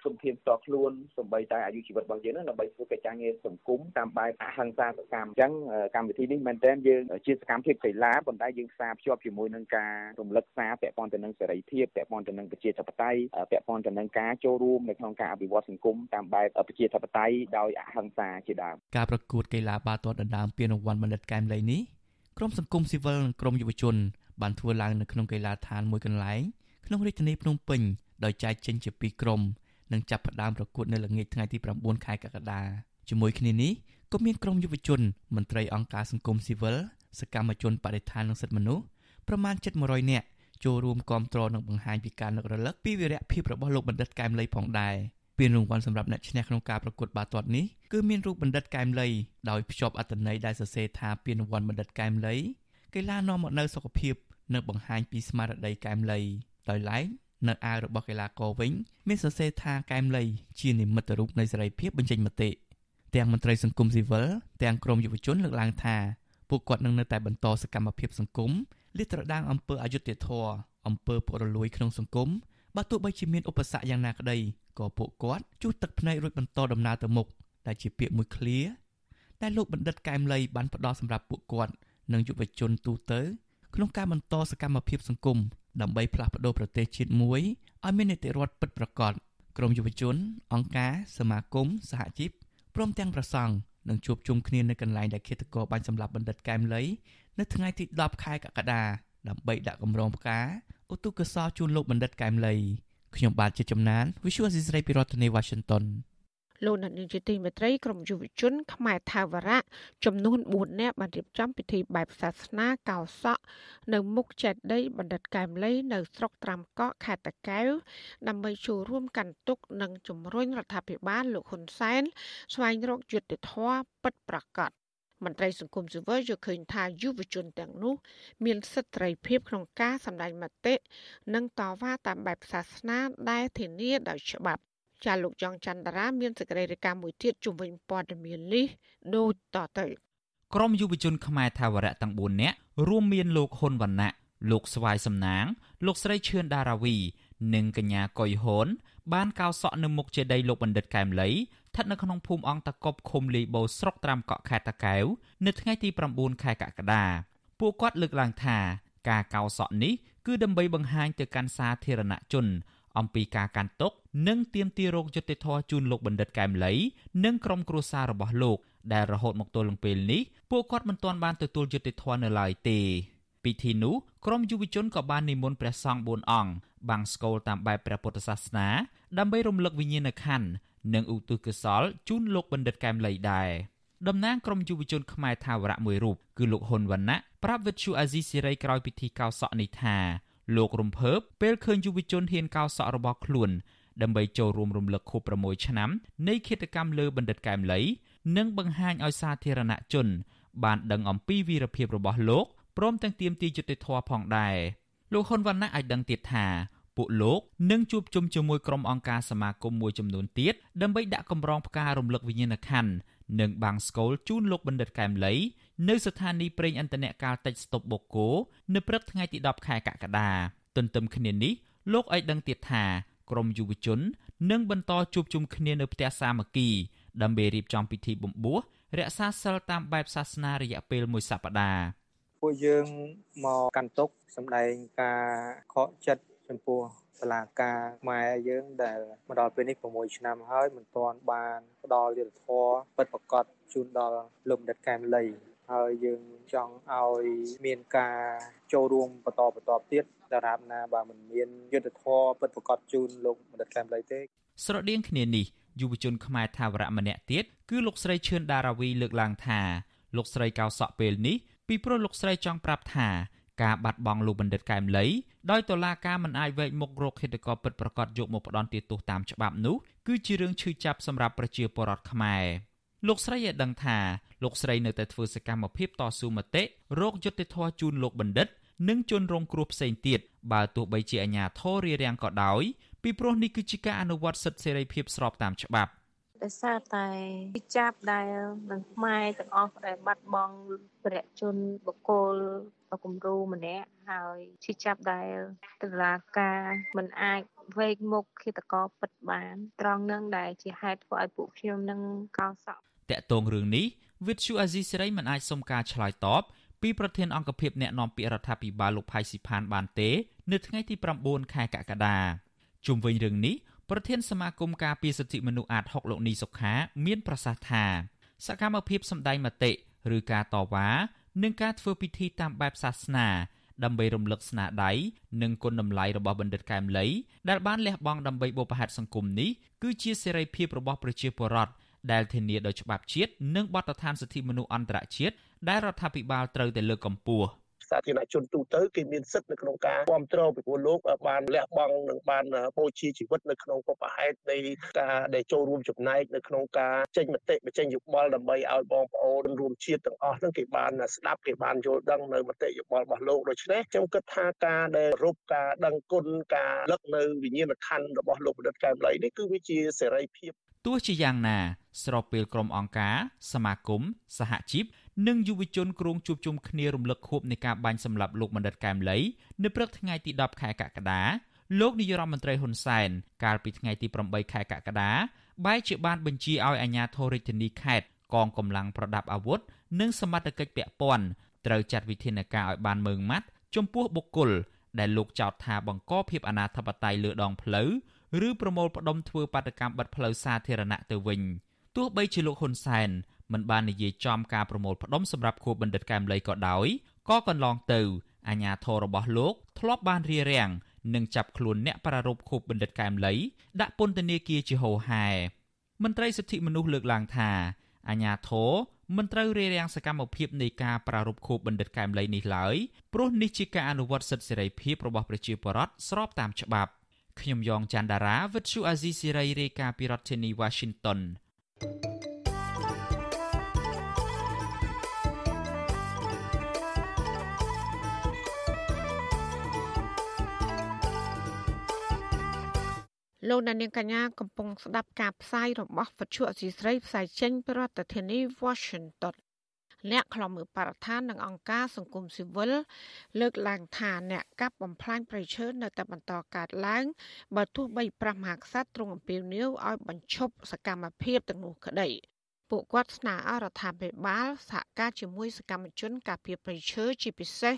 ធនធានផ្ទាល់ខ្លួនសម្បីតែអាយុជីវិតរបស់យើងនឹងដើម្បីធ្វើកិច្ចការងារសង្គមតាមបែបអហិង្សាសកម្មអញ្ចឹងកម្មវិធីនេះមែនតើយើងជាសកម្មភាពកីឡាប៉ុន្តែយើងផ្សារភ្ជាប់ជាមួយនឹងការរំលឹកសារពាក់ព័ន្ធទៅនឹងសេរីភាពពាក់ព័ន្ធទៅនឹងប្រជាធិបតេយ្យពាក់ព័ន្ធទៅនឹងការចូលរួមនៅក្នុងការអភិវឌ្ឍសង្គមតាមបែបប្រជាធិបតេយ្យដោយអហិង្សាជាដើមការប្រកួតកីឡាបាល់ទាត់ដណ្ដើមពានរង្វាន់បណ្ឌិតកែមលីនេះក្រុមសង្គមស៊ីវិលនិងក្រុមយុវជនបានធ្វើឡើងនៅក្នុងកីឡាដ្ឋានមួយកន្លែងក្នុងរាជធានីភ្នំពេញដោយចែកចេញជាពីរក្រុមនិងចាប់ផ្ដើមប្រកួតនៅល្ងាចថ្ងៃទី9ខែកក្កដាជាមួយគ្នានេះក៏មានក្រុមយុវជនមន្ត្រីអង្គការសង្គមស៊ីវិលសកម្មជនបដិថាននិងសិទ្ធិមនុស្សប្រមាណ700នាក់ចូលរួមគាំទ្រនិងបង្ហាញពីការនឹករលឹកពីវីរៈភាពរបស់លោកបណ្ឌិតកែមលីផងដែរ ពានរង្វាន់សម្រាប់អ្នកឈ្នះក្នុងការប្រកួតបាល់ទាត់នេះគឺមានរូបបណ្ឌិតកែមលីដោយភ្ជាប់អត្ថន័យដែលសរសេរថាពានរង្វាន់បណ្ឌិតកែមលីកីឡានាំមកនូវសុខភាពនិងបង្ហាញពីស្មារតីកែមលីដោយឡែកនៅអាវរបស់កីឡាករវិញមានសរសេរថាកែមលីជានិមិត្តរូបនៃសេរីភាពបញ្ចេញមតិទាំងមន្ត្រីសង្គមស៊ីវិលទាំងក្រមយុវជនលើកឡើងថាពួកគាត់នឹងនៅតែបន្តសកម្មភាពសង្គមលាតត្រដាងអំពើអយុត្តិធម៌អំពើពុករលួយក្នុងសង្គមបើទោះបីជាមានឧបសគ្គយ៉ាងណាក្តី ក៏ពួកគាត់ជួសទឹកភ្នែករួចបន្តដំណើរទៅមុខដែលជាពាក្យមួយឃ្លាតែលោកបណ្ឌិតកែមលីបានផ្ដល់សម្រាប់ពួកគាត់និងយុវជនទូទៅក្នុងការបន្តសកម្មភាពសង្គមដើម្បីផ្លាស់ប្តូរប្រទេសជាតិមួយឲ្យមាននីតិរដ្ឋពិតប្រាកដក្រមយុវជន អង្គការសមាគមសហជីពព្រមទាំងប្រសង់នឹងជួបជុំគ្នានៅកន្លែងដែលឃាតករបាញ់សម្លាប់បណ្ឌិតកែមលីនៅថ្ងៃទី10ខែកក្កដាដើម្បីដាក់កម្រងផ្កាឧទ្ទិសកុសលជូនលោកបណ្ឌិតកែមលី ខ្ញុំបាទជាចំណាន Visual Assisray ពីរដ្ឋធានី Washington លោកអ្នកនាងជាទីមេត្រីក្រមយុវជន ខ្មែរថាវរៈចំនួន4នាក់បានរៀបចំពិធីបែបសាសនាកោសក់នៅមុខចេតិយបណ្ឌិតកែមលីនៅស្រុកត្រាំកក់ខេត្តតាកែវដើម្បីចូលរួមកាន់ទុកនិងជំរុញរដ្ឋាភិបាលលោកហ៊ុនសែនស្វែងរកយុត្តិធម៌ពិតប្រាកដ មន្ត្រីសង្គមស៊ីវិលយល់ឃើញថាយុវជនទាំងនោះ មានសិទ្ធិសេរីភាពក្នុងការសម្ដែងមតិនិងតវ៉ាតាមបែបសាសនាដែលធានាដោយច្បាប់ចាលោកចောင်းច័ន្ទរា មានសេចក្តីរាយការណ៍មួយទៀតជំវិញព័ត៌មាននេះដូចតទៅក្រមយុវជនខ្មែរថាវរៈទាំង4នាក់រួមមានលោកហ៊ុនវណ្ណៈលោកស្វាយសំណាង លោកស្រីឈឿនដារាវី និងកញ្ញាកុយហ៊ុនបានកោសក់នៅមុខចេតិយលោកបណ្ឌិតកែមលី ស្ថិតនៅក្នុងភូមិអង្គតកប់ឃុំលីបូស្រុកត្រាំកក់ខេត្តតាកែវនៅថ្ងៃទី9ខែកក្កដាពួកគាត់លើកឡើងថាការកោសក់នេះគឺដើម្បីបង្ហាញទៅកាន់សាធារណជន អំពីការកាន់ទុកនិងទាមទាររោគយុត្តិធម៌ជូនលោកបណ្ឌិតកែមលី និងក្រុមគ្រួសាររបស់លោក ដែលរហូតមកទល់នឹងពេលនេះពួកគាត់មិនទាន់បានទទួលយុត្តិធម៌នៅឡើយទេពិធីនោះក្រុមយុវជនក៏បាននិមន្តព្រះសង្ឃ4អង្គបាំងស្កូលតាមបែបព្រះពុទ្ធសាសនាដើម្បីរំលឹកវិញ្ញាណក្ខន្ធ និងឧទ្ទិសកុសលជូនលោកបណ្ឌិតកែមលីដែរតំណាងក្រុមយុវជនខ្មែរថាវរៈមួយរូបគឺលោកហ៊ុនវណ្ណៈប្រាប់វិទ្យុអាស៊ីសេរីក្រោយពិធីកោសក់នេះថាលោករំភើបពេលឃើញយុវជនហ៊ានកោសក់របស់ខ្លួនដើម្បីចូលរួមរំលឹកខួប6ឆ្នាំនៃឃាតកម្មលើបណ្ឌិតកែមលីនិងបង្ហាញឲ្យសាធារណជន បានដឹងអំពីវីរភាពរបស់លោកព្រមទាំងទាមទារយុត្តិធម៌ផងដែរលោកហ៊ុនវណ្ណៈឲ្យដឹងទៀតថា ពួកលោកនឹងជួបជុំជាមួយក្រុមអង្គការសមាគមមួយចំនួនទៀតដើម្បីដាក់កម្រងផ្ការរំលឹកវិញ្ញាណក្ខន្ធនិងបាំងស្កូលជូនលោកបណ្ឌិតកែមលីនៅស្ថានីយ៍ប្រេងឥន្ធនៈកាលតិចស្តុបបូកូនៅព្រឹកថ្ងៃទី10ខែកក្កដាទន្ទឹមគ្នានេះលោកឲ្យដឹងទៀតថាក្រមយុវជននឹងបន្តជួបជុំគ្នានៅផ្ទះសាមគ្គីដើម្បីរៀបចំពិធីបំពោះរក្សាសិលតាមបែបសាសនារយៈពេលមួយសប្តាហ៍ពួកយើងមកកាន់ទុកសម្ដែងការខកចិត្ត ចំពោះតឡាការខ្មែរយើងដែលមកដល់ពេលនេះ6ឆ្នាំហើយមិនទាន់បានផ្ដល់យុត្តិធម៌ពិតប្រាកដជូនដល់លោកបណ្ឌិតកែមលីហើយយើងចង់ឲ្យមានការចូលរួមបន្តបន្តទៀតដរាបណាបើមិនមានយុទ្ធធរពិតប្រាកដជូនលោកបណ្ឌិតកែមលីទេស្រដៀងគ្នានេះយុវជនខ្មែរថាវរៈម្នាក់ទៀតគឺលោកស្រីឈឿនដារាវីលើកឡើងថាលោកស្រីកោសក់ពេលនេះពីព្រោះលោកស្រីចង់ប្រាប់ថាការបាត់បង់លោកបណ្ឌិតកែមលី ដោយតុលាការមិនអាចវែកមុខរកហេតុករពិតប្រាកដយកមកផ្ដន់ទោសតាមច្បាប់នោះគឺជារឿងឈឺចាប់សម្រាប់ប្រជាពលរដ្ឋខ្មែរលោកស្រីឲ្យដឹងថាលោកស្រីនៅតែធ្វើសកម្មភាពតស៊ូមតិរោគយុត្តិធម៌ជូនលោកបណ្ឌិត និងជនរងគ្រោះផ្សេងទៀតបើទោះបីជាអាជ្ញាធររារាំងក៏ដោយពីព្រោះនេះគឺជាការអនុវត្តសិទ្ធិសេរីភាពស្របតាមច្បាប់ ដោយសារតែចាប់ដែលនឹងខ្មែរទាំងអស់ដែលបាត់បង់ព្រះជនបុគ្គលគំរូម្នាក់ហើយឈឺចាប់ដែលតឡាការមិនអាចវេកមុខឃាតករពិតបាន ត្រង់នឹងដែលជាហេតុធ្វើឲ្យពួកខ្ញុំនឹងកោសក់តកតងរឿងនេះវិទ្យុអាស៊ីសេរីមិនអាចសុំការឆ្លើយតបពីប្រធានអង្គភិបអ្នកណែនាំពាក្យរដ្ឋាភិបាលលោកផៃស៊ីផានបានទេ នៅថ្ងៃទី9ខែកក្កដាជុំវិញរឿងនេះ ប្រធានសមាគមការពារសិទ្ធិមនុស្សអាត6លោកនីសុខាមានប្រសាសន៍ថាសកម្មភាពសម្ដែងមតិឬការតវ៉ានិងការធ្វើពិធីតាមបែបសាសនាដើម្បីរំលឹកស្នាដៃនិងគុណតម្លៃរបស់បណ្ឌិតកែមលីដែលបានលះបង់ដើម្បីបុព្វហេតុសង្គមនេះគឺជាសេរីភាពរបស់ប្រជាពលរដ្ឋដែលធានាដោយច្បាប់ជាតិនិងបទដ្ឋានសិទ្ធិមនុស្សអន្តរជាតិដែលរដ្ឋាភិបាលត្រូវតែលើកកម្ពស់ សាធារណជនទូទៅគេមានសិទ្ធិនៅក្នុងការគ្រប់គ្រងពីព្រោះលោកបានលះបង់និងបានបូជាជីវិតនៅក្នុងពុបហេតុនៃការដែលចូលរួមចំណែកនៅក្នុងការចេញមតិបញ្ចេញយោបល់ដើម្បីឲ្យបងប្អូនរួមជាតិទាំងអស់ហ្នឹងគេបានស្ដាប់គេបានយល់ដឹងនៅមតិយោបល់របស់លោកដូច្នេះខ្ញុំគិតថាការដែលរົບការដឹងគុណការលឹកនៅវិញ្ញាណក្ខន្ធរបស់លោកបណ្ឌិតកែមលីនេះគឺវាជាសេរីភាពទោះជាយ៉ាងណាស្របពេលក្រុមអង្គការសមាគមសហជីព និងយុវជនគ្រងជួបជុំគ្នារំលឹកខួបនៃការបាញ់សម្លាប់លោកបណ្ឌិតកែមលីនៅព្រឹកថ្ងៃទី10ខែកក្កដាលោកនាយរដ្ឋមន្ត្រីហ៊ុនសែនកាលពីថ្ងៃទី8ខែកក្កដាបែរជាបានបញ្ជាឲ្យអាជ្ញាធររាជធានីខេត្តកងកម្លាំងប្រដាប់អាវុធនិងសមត្ថកិច្ចពាក់ព័ន្ធត្រូវចាត់វិធានការឲ្យបានម៉ឺងម៉ាត់ចំពោះបុគ្គលដែលលោកចោទថាបង្កភាពអនាធបត័យលើដងផ្លូវឬប្រមូលផ្ដុំធ្វើបាតកម្មបិទផ្លូវសាធារណៈទៅវិញទោះបីជាលោកហ៊ុនសែន មិនបាននិយាយចំការប្រមូលផ្ដុំសម្រាប់ខួបបណ្ឌិតកែមលីក៏ដោយក៏កន្លងទៅអាញាធររបស់លោកធ្លាប់បានរៀបរៀងនិងចាប់ខ្លួនអ្នកប្រារព្ធខួបបណ្ឌិតកែមលីដាក់ពន្ធនាគារជាហូហែមន្ត្រីសិទ្ធិមនុស្សលើកឡើងថាអាញាធរមិនត្រូវរារាំងសកម្មភាពនៃការប្រារព្ធខួបបណ្ឌិតកែមលីនេះឡើយព្រោះនេះជាការអនុវត្តសិទ្ធិសេរីភាពរបស់ប្រជាពលរដ្ឋស្របតាមច្បាប់ខ្ញុំយ៉ងច័ន្ទដារាវិទ្យុអាស៊ីសេរីរាយការណ៍ពីរដ្ឋធានី Washington លោកដានៀងកញ្ញាកំពុងស្ដាប់ការផ្សាយរបស់វិទ្យុអសីស្រីផ្សាយចេញពីរដ្ឋធានី Washington អ្នកខ្លំមើលបរិស្ថាននិងអង្គការសង្គមស៊ីវិលលើកឡើងថាអ្នកកាប់បំផ្លាញព្រៃឈើនៅតែបន្តកើតឡើងបើទោះបីព្រះមហាក្សត្រទ្រង់អំពាវនាវឲ្យបញ្ឈប់សកម្មភាពទាំងនោះក្តី ពួកគាត់ស្នើឲ្យរដ្ឋាភិបាលសហការជាមួយសកម្មជនការពារព្រៃឈើជាពិសេស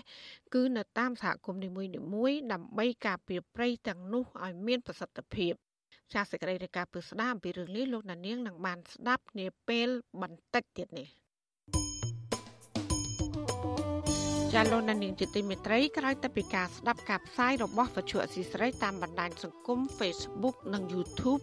គឺនៅតាមសហគមន៍នីមួយៗដើម្បីការពារព្រៃទាំងនោះឲ្យមានប្រសិទ្ធភាពចាសសេចក្តីរាយការណ៍ពីស្ដាមអំពីរឿងនេះលោកណានៀងនឹងបានស្ដាប់នាពេលបន្តិចទៀតនេះចាលោកណានៀងជាទីមេត្រីក្រោយទៅពីការស្ដាប់ការផ្សាយរបស់វិទ្យុអសីស្រីតាមបណ្ដាញសង្គម Facebook និង YouTube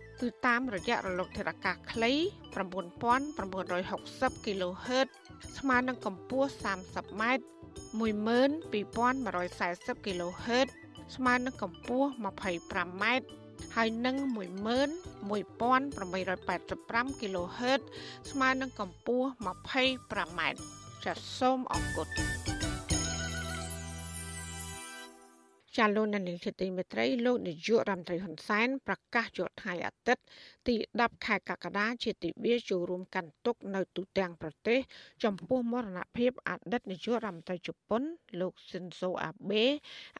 គឺតាមរយៈរលកធាតុអាកាសខ្លី9960 kHz ស្មើនឹងកម្ពស់ 30m 12140 kHz ស្មើនឹងកម្ពស់ 25m ហើយនឹង11885 kHz ស្មើនឹងកម្ពស់ 25m ចាសសូមអរគុណ ចាលោកនានីជាទីមេត្រីលោកនាយករដ្ឋមន្ត្រីហ៊ុនសែនប្រកាសយកថ្ងៃអាទិត្យទី10ខែកក្កដាជាទិវាចូលរួមកាន់ទុកនៅទូទាំងប្រទេស ចំពោះមរណភាពអតីតនាយករដ្ឋមន្ត្រីជប៉ុន លោកស៊ិនសូអាបេ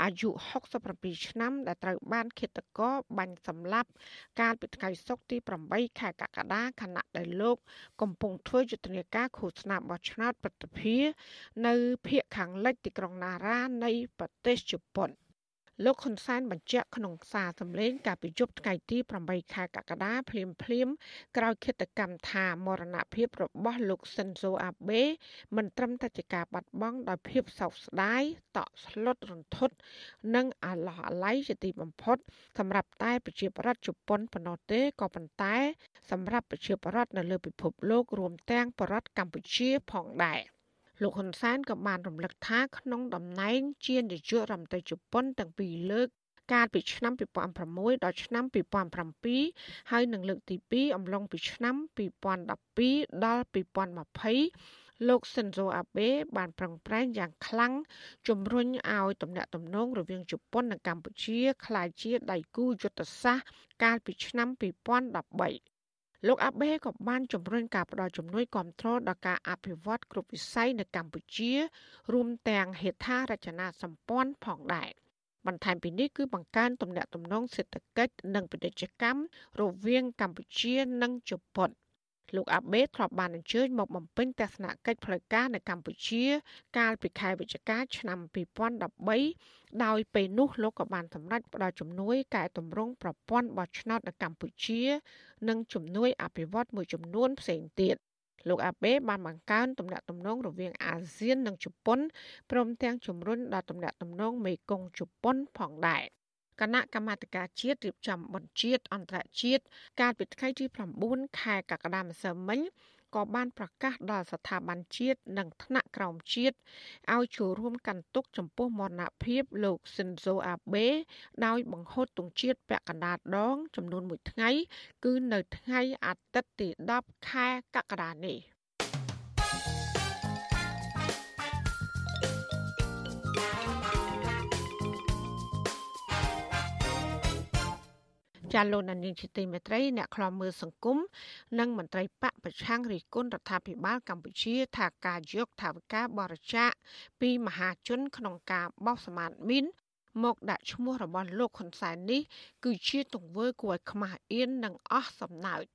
អាយុ67ឆ្នាំដែលត្រូវបានឃាតករបាញ់សម្លាប់កាលពីថ្ងៃសុក្រទី8ខែកក្កដាខណៈដែលលោក កំពុងធ្វើយុទ្ធនាការឃោសនាបោះឆ្នោតប្រតិភិនៅភូមិខាងលិចទីក្រុងណារ៉ានៃប្រទេសជប៉ុន លោកហ៊ុនសែនបញ្ជាក់ក្នុងសារសម្លេងកាលពីយប់ថ្ងៃទី8ខែកក្កដាភ្លាមភ្លាមក្រោយឃាតកម្មថាមរណភាពរបស់លោកស៊ិនហ្សូ អាបេមិនត្រឹមតែជាការបាត់បង់ដោយភាពសោកស្ដាយតក់ស្លុតរន្ធត់និងអាឡោះអាល័យជាទីបំផុត សម្រាប់តែប្រជាប្រដ្ឋជប៉ុនប៉ុណ្ណោះទេក៏ប៉ុន្តែ សម្រាប់ប្រជាប្រដ្ឋនៅលើពិភពលោករួមទាំងប្រដ្ឋកម្ពុជាផងដែរ។ លោកហ៊ុនសែនក៏បានរំលឹកថាក្នុងតំណែងជានាយករដ្ឋមន្ត្រីជប៉ុនទាំងពីរលើកកាលពីឆ្នាំ2006ដល់ឆ្នាំ2007ហើយនឹងលើកទី2អំឡុងពីឆ្នាំ2012ដល់2020លោកស៊ិនហ្សូអាបេបានប្រឹងប្រែងយ៉ាងខ្លាំងជំរុញឲ្យទំនាក់ទំនងរវាងជប៉ុននិងកម្ពុជាក្លាយជាដៃគូយុទ្ធសាស្ត្រកាលពីឆ្នាំ2013 លោកអាបេក៏បានជំរុញការផ្តល់ជំនួយគ្រប់គ្រងដល់ការអភិវឌ្ឍគ្រប់វិស័យនៅកម្ពុជា រួមទាំងហេដ្ឋារចនាសម្ព័ន្ធផងដែរបន្ថែមពីនេះគឺបង្កើនទំនាក់ទំនងសេដ្ឋកិច្ចនិងពាណិជ្ជកម្មរវាងកម្ពុជានិងជប៉ុន លោកអាបេធ្លាប់បានអញ្ជើញមកបំពេញទស្សនកិច្ចផ្លូវការនៅកម្ពុជា កាលពីខែវិច្ឆិកាឆ្នាំ2013ដោយពេលនោះលោកក៏បានសម្រេចផ្តល់ជំនួយកែតម្រង់ប្រព័ន្ធបោះឆ្នោតនៅកម្ពុជា និងជំនួយអភិវឌ្ឍមួយចំនួនផ្សេងទៀតលោកអាបេបានបង្កើនទំនាក់ទំនងរវាងអាស៊ាននិងជប៉ុនព្រមទាំងជំរុញដល់ទំនាក់ទំនងមេគង្គជប៉ុនផងដែរ គណៈកម្មាធិការជាតិរៀបចំបញ្ជាតិអន្តរជាតិកាលពីថ្ងៃទី9ខែកក្កដាម្សិលមិញក៏បានប្រកាសដល់ស្ថាប័នជាតិនិងថ្នាក់ក្រោមជាតិឲ្យចូលរួមកាន់ទុកចំពោះមរណភាពលោកស៊ិនហ្សូអាបេដោយបង្ហូតទង់ជាតិពាក់កណ្ដាលដងចំនួន1ថ្ងៃ គឺនៅថ្ងៃអាទិត្យទី10ខែកក្កដានេះ ចាលោកនានីជាទីមេត្រីអ្នកខ្លាំមើលសង្គមនិងមន្ត្រីបកប្រឆាំងរិះគន់រដ្ឋាភិបាលកម្ពុជា ថាការយកថវិកាបរិច្ចាគពីមហាជនក្នុងការបោះសម្អាតមីនមកដាក់ឈ្មោះរបស់លោកហ៊ុនសែននេះគឺជាទង្វើគួរឲ្យខ្មាស់អៀននិងអស់សំណើច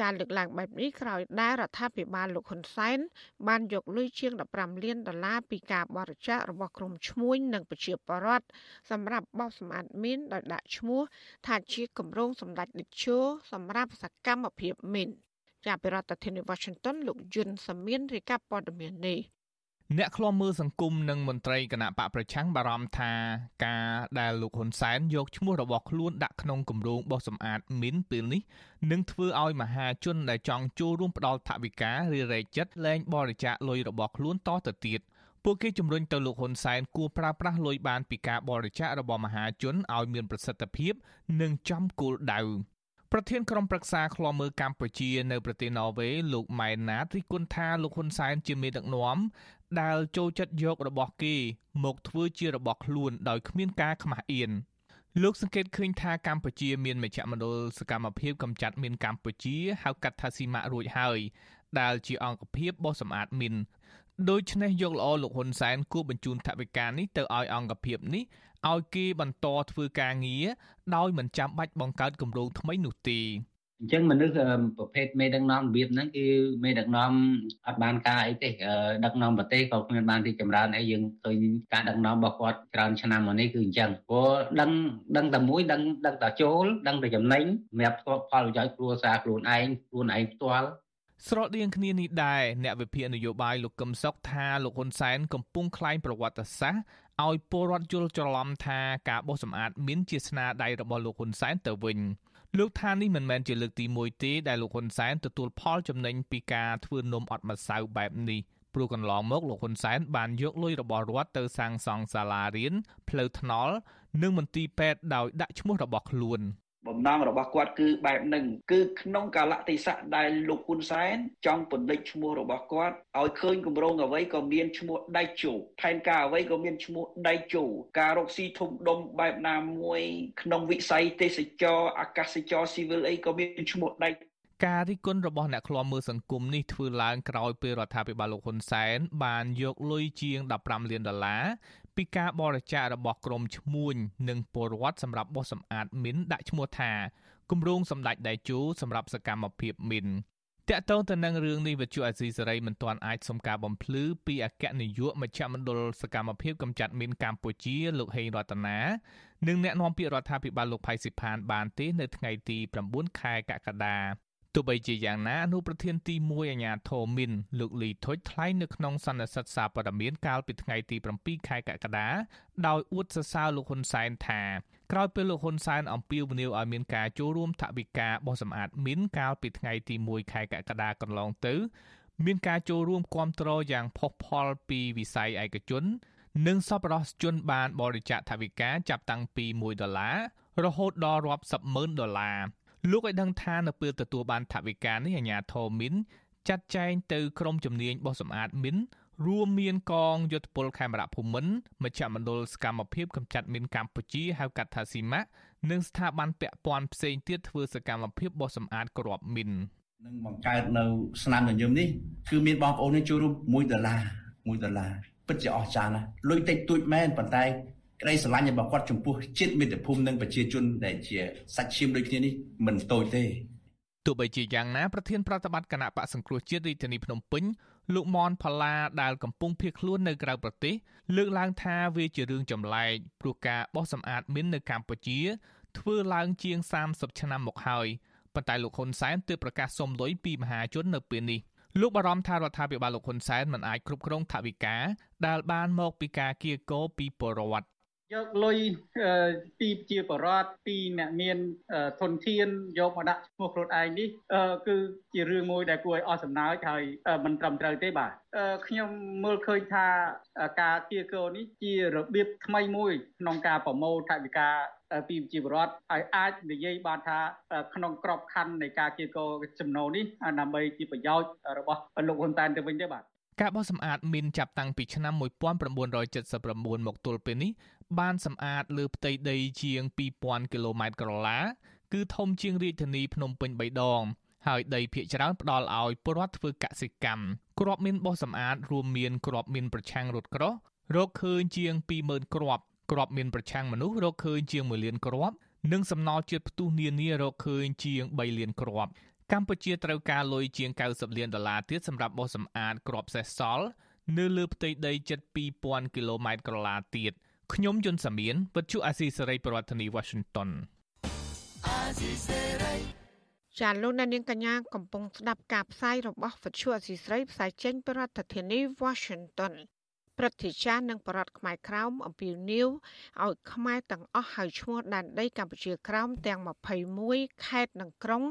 ការលើកឡើងបែបនេះក្រោយដែលរដ្ឋាភិបាលលោកហ៊ុនសែនបានយកលុយជាង15លានដុល្លារពីការបរិច្ចាគរបស់ក្រុមឈ្មួញនិងប្រជាពលរដ្ឋសម្រាប់បោសសម្អាតមីនដោយដាក់ឈ្មោះថាជាគម្រោងសម្ដេចតេជោសម្រាប់សកម្មភាពមីនចាប់ពីរដ្ឋធានី Washington លោកយុនសាមៀនរាយការណ៍ព័ត៌មាននេះ អ្នកឃ្លាំមើលសង្គមនិងមន្ត្រីគណៈបកប្រឆាំងបារម្ភថាការដែលលោកហ៊ុនសែនយកឈ្មោះរបស់ខ្លួនដាក់ក្នុងគម្រោងបោះសម្អាតមីនពេលនេះនឹងធ្វើឲ្យមហាជនដែលចង់ចូលរួមផ្ដល់ថវិការារែកចិត្តលែងបរិច្ចាគលុយរបស់ខ្លួនតទៅទៀតពួកគេជំរុញទៅលោកហ៊ុនសែនគួរប្រើប្រាស់លុយបានពីការបរិច្ចាគរបស់មហាជនឲ្យមានប្រសិទ្ធភាពនិងចំគោលដៅប្រធានក្រុមប្រឹក្សាឃ្លាំមើលកម្ពុជានៅប្រទេសណ័រវេសលោកម៉ែនណាតរិះគន់ថាលោកហ៊ុនសែនជាមេដឹកនាំ ដែលចូលចិត្តយករបស់គេមកធ្វើជារបស់ខ្លួនដោយគ្មានការខ្មាស់អៀនលោកសង្កេតឃើញថាកម្ពុជាមានមជ្ឈមណ្ឌលសកម្មភាពកម្ចាត់មីនកម្ពុជាហៅកាត់ថាស៊ីម៉ាក់រួចហើយដែលជាអង្គភាពបោះសម្អាតមីនដូច្នេះយកល្អលោកហ៊ុនសែនគួរបញ្ជូនថវិកានេះទៅឲ្យអង្គភាពនេះឲ្យគេបន្តធ្វើការងារដោយមិនចាំបាច់បង្កើតគម្រោងថ្មីនោះទេ អញ្ចឹងមនុស្សប្រភេទមេដឹកនាំរបៀបហ្នឹងគឺមេដឹកនាំអត់បានការអីទេដឹកនាំប្រទេសក៏គ្មានបានទីចម្រើនអីយើងឃើញការដឹកនាំរបស់គាត់ច្រើនឆ្នាំមកនេះគឺអញ្ចឹងព្រោះដឹងដឹងតែមួយដឹងដឹងតែចូលដឹងតែចំណេញសម្រាប់ផលប្រយោជន៍គ្រួសារខ្លួនឯងខ្លួនឯងផ្ទាល់ស្រដៀងគ្នានេះដែរអ្នកវិភាគនយោបាយលោកកឹមសុខថាលោកហ៊ុនសែនកំពុងក្លែងប្រវត្តិសាស្ត្រឲ្យពលរដ្ឋយល់ច្រឡំថាការបោះសម្អាតមានជាស្នាដៃរបស់លោកហ៊ុនសែនទៅវិញ។ លោកថានេះមិនមែនជាលើកទី1ទេដែលលោកហ៊ុនសែនទទួលផលចំណេញពីការធ្វើនំអត់ម្សៅបែបនេះព្រោះកន្លងមកលោកហ៊ុនសែនបានយកលុយរបស់រដ្ឋទៅសាងសង់សាលារៀនផ្លូវថ្នល់ និងមន្ទីរពេទ្យដោយដាក់ឈ្មោះរបស់ខ្លួន បំណងរបស់គាត់គឺបែបហ្នឹងគឺក្នុងកាលៈទេសៈដែលលោកហ៊ុនសែនចង់ពន្លិចឈ្មោះរបស់គាត់ឲ្យឃើញគម្រោងអ្វីក៏មានឈ្មោះដៃជោផែនការអ្វីក៏មានឈ្មោះដៃជោការរកស៊ីធំដុំបែបណាមួយក្នុងវិស័យទេសចរអាកាសចរស៊ីវិលអីក៏មានឈ្មោះដៃការរិះគន់របស់អ្នកឃ្លាំមើលសង្គមនេះធ្វើឡើងក្រោយពេលរដ្ឋាភិបាលលោកហ៊ុនសែនបានយកលុយជាង15លានដុល្លារ ពីការបរិច្ចាគរបស់ក្រមឈ្មួញនិងពលរដ្ឋសម្រាប់បោះសម្អាតមីនដាក់ឈ្មោះថាគម្រោងសម្ដេចដៃជូសម្រាប់សកម្មភាពមីនតកតងទៅនឹងរឿងនេះវិទ្យុអេស៊ីសេរីមិនទាន់អាចសុំការបំភ្លឺពីអគ្គនាយកមជ្ឈមណ្ឌលសកម្មភាពកម្ចាត់មីនកម្ពុជាលោកហេងរតនានិងអ្នកនាំពាក្យរដ្ឋាភិបាលលោកផៃស៊ីផានបានទេនៅថ្ងៃទី9ខែកក្កដា ទោះបីជាយ៉ាងណាអនុប្រធានទី1អាញាធរមីនលោកលីថុចថ្លែងនៅក្នុងសន្និសីទសារព័ត៌មានកាលពីថ្ងៃទី7ខែកក្កដាដោយអួតសរសើរលោកហ៊ុនសែនថាក្រោយពេលលោកហ៊ុនសែនអំពាវនាវឲ្យមានការចូលរួមថវិកាបោះសម្អាតមីនកាលពីថ្ងៃទី1ខែកក្កដាកន្លងទៅ មានការចូលរួមគ្រប់គ្រងយ៉ាងផុសផុលពីវិស័យឯកជន និងសប្បុរសជនបានបរិច្ចាគថវិកាចាប់តាំងពី1ដុល្លាររហូតដល់រាប់សិបម៉ឺនដុល្លារ លោកឲ្យដឹងថានៅពេលទទួលបានថវិកានេះអាជ្ញាធរមីនចាត់ចែងទៅក្រុមជំនាញបោះសម្អាតមីនរួមមានកងយុទ្ធពលខេមរៈភូមិន្ទមជ្ឈមណ្ឌលសកម្មភាពកម្ចាត់មីនកម្ពុជាហៅកាត់ថាស៊ីម៉ានិងស្ថាប័នពាក់ព័ន្ធផ្សេងទៀតធ្វើសកម្មភាពបោះសម្អាតគ្រាប់មីននឹងបង្កើតនៅស្នាមញញឹមនេះគឺមានបងប្អូននេះចូលរួម1ដុល្លារ1ដុល្លារពិតជាអស្ចារ្យណាស់លុយតិចតួចមែនប៉ុន្តែ ក្តីស្រឡាញ់របស់គាត់ចំពោះជាតិមាតុភូមិនិងប្រជាជនដែលជាសាច់ឈាមដូចគ្នានេះមិនតូចទេទោះបីជាយ៉ាងណាប្រធានប្រតិបត្តិគណៈបកសង្គ្រោះជាតិរាជធានីភ្នំពេញលោកមនផល្លាដែលកំពុងភៀសខ្លួននៅក្រៅប្រទេសលើកឡើងថាវាជារឿងចម្លែកព្រោះការបោះសម្អាតមីននៅកម្ពុជា ធ្វើឡើងជាង30ឆ្នាំមកហើយប៉ុន្តែលោកហ៊ុនសែនទើបប្រកាសសុំលុយពីមហាជននៅពេលនេះលោកបារម្ភថារដ្ឋាភិបាលលោកហ៊ុនសែនមិនអាចគ្រប់គ្រងថវិកាដែលបានមកពីការគៀកោពីពលរដ្ឋ យកលុយពីជាបរដ្ឋពីអ្នកមានធនធានយកមកដាក់ឈ្មោះខ្លួនឯងនេះគឺជារឿងមួយដែលគួរឲ្យអស់សំណើចហើយមិនត្រឹមត្រូវទេបាទខ្ញុំមើលឃើញថាការគៀកោនេះជារបៀបថ្មីមួយក្នុងការប្រមូលថវិកាពីប្រជាពលរដ្ឋហើយអាចនិយាយបានថាក្នុងក្របខ័ណ្ឌនៃការគៀកោចំណូលនេះដើម្បីជាប្រយោជន៍របស់លោកហ៊ុនសែនទៅវិញទេបាទ ការបោះសម្អាតមានចាប់តាំងពីឆ្នាំ1979មកទល់ពេលនេះបានសម្អាតលើផ្ទៃដីជាង2000គីឡូម៉ែត្រក្រឡាគឺធំជាងរាជធានីភ្នំពេញ3ដងហើយដីភៀកច្រើនផ្ដល់ឲ្យពលរដ្ឋធ្វើកសិកម្មគ្រាប់មីនបោះសម្អាតរួមមានគ្រាប់មីនប្រឆាំងរថក្រោះរកឃើញជាង20000គ្រាប់គ្រាប់មីនប្រឆាំងមនុស្សរកឃើញជាង1លានគ្រាប់និងសំណល់ជាតិផ្ទុះនានារកឃើញជាង3លានគ្រាប់ កម្ពុជាត្រូវការលុយជាង90លានដុល្លារទៀតសម្រាប់បោះសម្អាតគ្រាប់សេះសល់នៅលើផ្ទៃដីជិត2000គីឡូម៉ែត្រក្រឡាទៀត។ខ្ញុំយុនសាមៀនវិទ្យុអាស៊ីសេរីប្រធានាធិបតី Washington ចាលោកនាងកញ្ញាកំពុងស្ដាប់ការផ្សាយរបស់វិទ្យុអាស៊ីសេរីផ្សាយចេញពីរដ្ឋធានី Washington ព្រឹទ្ធាចារ្យនិងបរដ្ឋខ្មែរក្រោមអំពីនីវឲ្យខ្មែរទាំងអស់ហៅឈ្មោះដែនដីកម្ពុជាក្រោមទាំង21ខេត្តនិងក្រុង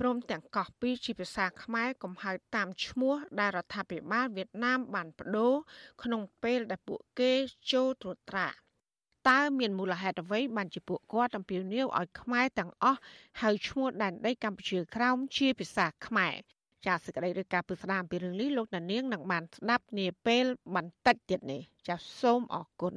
ព្រមទាំងកោះពីរជាភាសាខ្មែរកំហៅតាមឈ្មោះដែលរដ្ឋាភិបាលវៀតណាមបានបដូរក្នុងពេលដែលពួកគេចូលត្រួតត្រាតើមានមូលហេតុអ្វីបានជាពួកគាត់អំពាវនាវឲ្យខ្មែរទាំងអស់ហៅឈ្មោះដែនដីកម្ពុជាក្រោមជាភាសាខ្មែរ ចាសសេចក្តីឬការពិស្ដារអំពីរឿងនេះលោកណានៀងនឹងបានស្ដាប់នាពេលបន្តិចទៀតនេះ ចាសសូមអរគុណ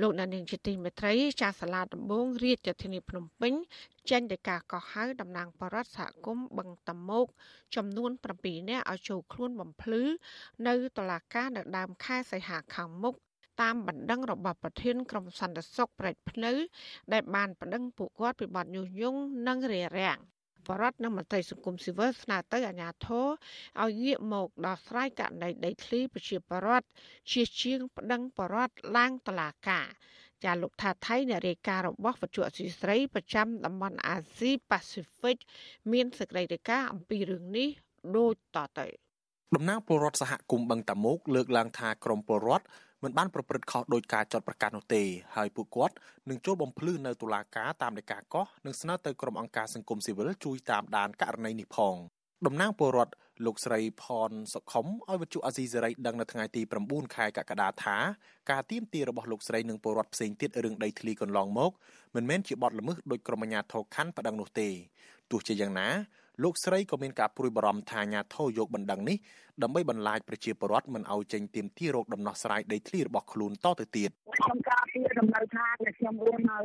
លោកណានៀងជាទីមេត្រីចាសសាលាដំបងរាជធានីភ្នំពេញចេញដោយការកោះហៅតំណាងបរដ្ឋសហគមន៍បឹងតមោកចំនួន7នាក់ឲ្យចូលខ្លួនបំភ្លឺនៅតុលាការនៅដើមខែសីហាខាងមុខ តាមបណ្ដឹងរបស់ប្រធានក្រុមសន្តិសុខប្រែកភ្នៅ ដែលបានបណ្ដឹងពួកគាត់ពីបទញុះញង់និងរារាំងបរដ្ឋនិងមន្ត្រីសង្គមស៊ីវិលស្នើទៅអាជ្ញាធរឲ្យងាកមកដោះស្រាយករណីដីធ្លីប្រជាពលរដ្ឋជាជាងប្តឹងបរដ្ឋឡើងតុលាការចាលោកថាថៃអ្នករាយការណ៍របស់វិទ្យុអសីស្រីប្រចាំតំបន់អាស៊ីប៉ាស៊ីហ្វិកមានសេចក្តីរាយការណ៍អំពីរឿងនេះដូចតទៅតំណាងពលរដ្ឋសហគមន៍បឹងតាមុកលើកឡើងថាក្រមពលរដ្ឋ មិនបានប្រព្រឹត្តខុសដោយការចាត់ប្រកាសនោះទេហើយពួកគាត់នឹងចូលបំភ្លឺនៅតុលាការតាមដីកាកោះនិងស្នើទៅក្រុមអង្គការសង្គមស៊ីវិលជួយតាមដានករណីនេះផងតំណាងពលរដ្ឋលោកស្រីផនសុខុមឲ្យវិទ្យុអាស៊ីសេរីដឹងនៅថ្ងៃទី9ខែកក្កដាថាការទៀមទារបស់លោកស្រីនិងពលរដ្ឋផ្សេងទៀតរឿងដីធ្លីកន្លងមកមិនមែនជាបទល្មើសដោយក្រុមអាជ្ញាធរខណ្ឌប្តឹងនោះទេទោះជាយ៉ាងណា លោកស្រីក៏មានការព្រួយបារម្ភថាអាញាធរយកបណ្ដឹងនេះដើម្បីបន្លាចប្រជាពលរដ្ឋមិនឲ្យចេញទៀមទីរោគដំណោះស្រាយដីធ្លីរបស់ខ្លួនតទៅទៀតខ្ញុំការពារដំណើរថាខ្ញុំរស់នៅ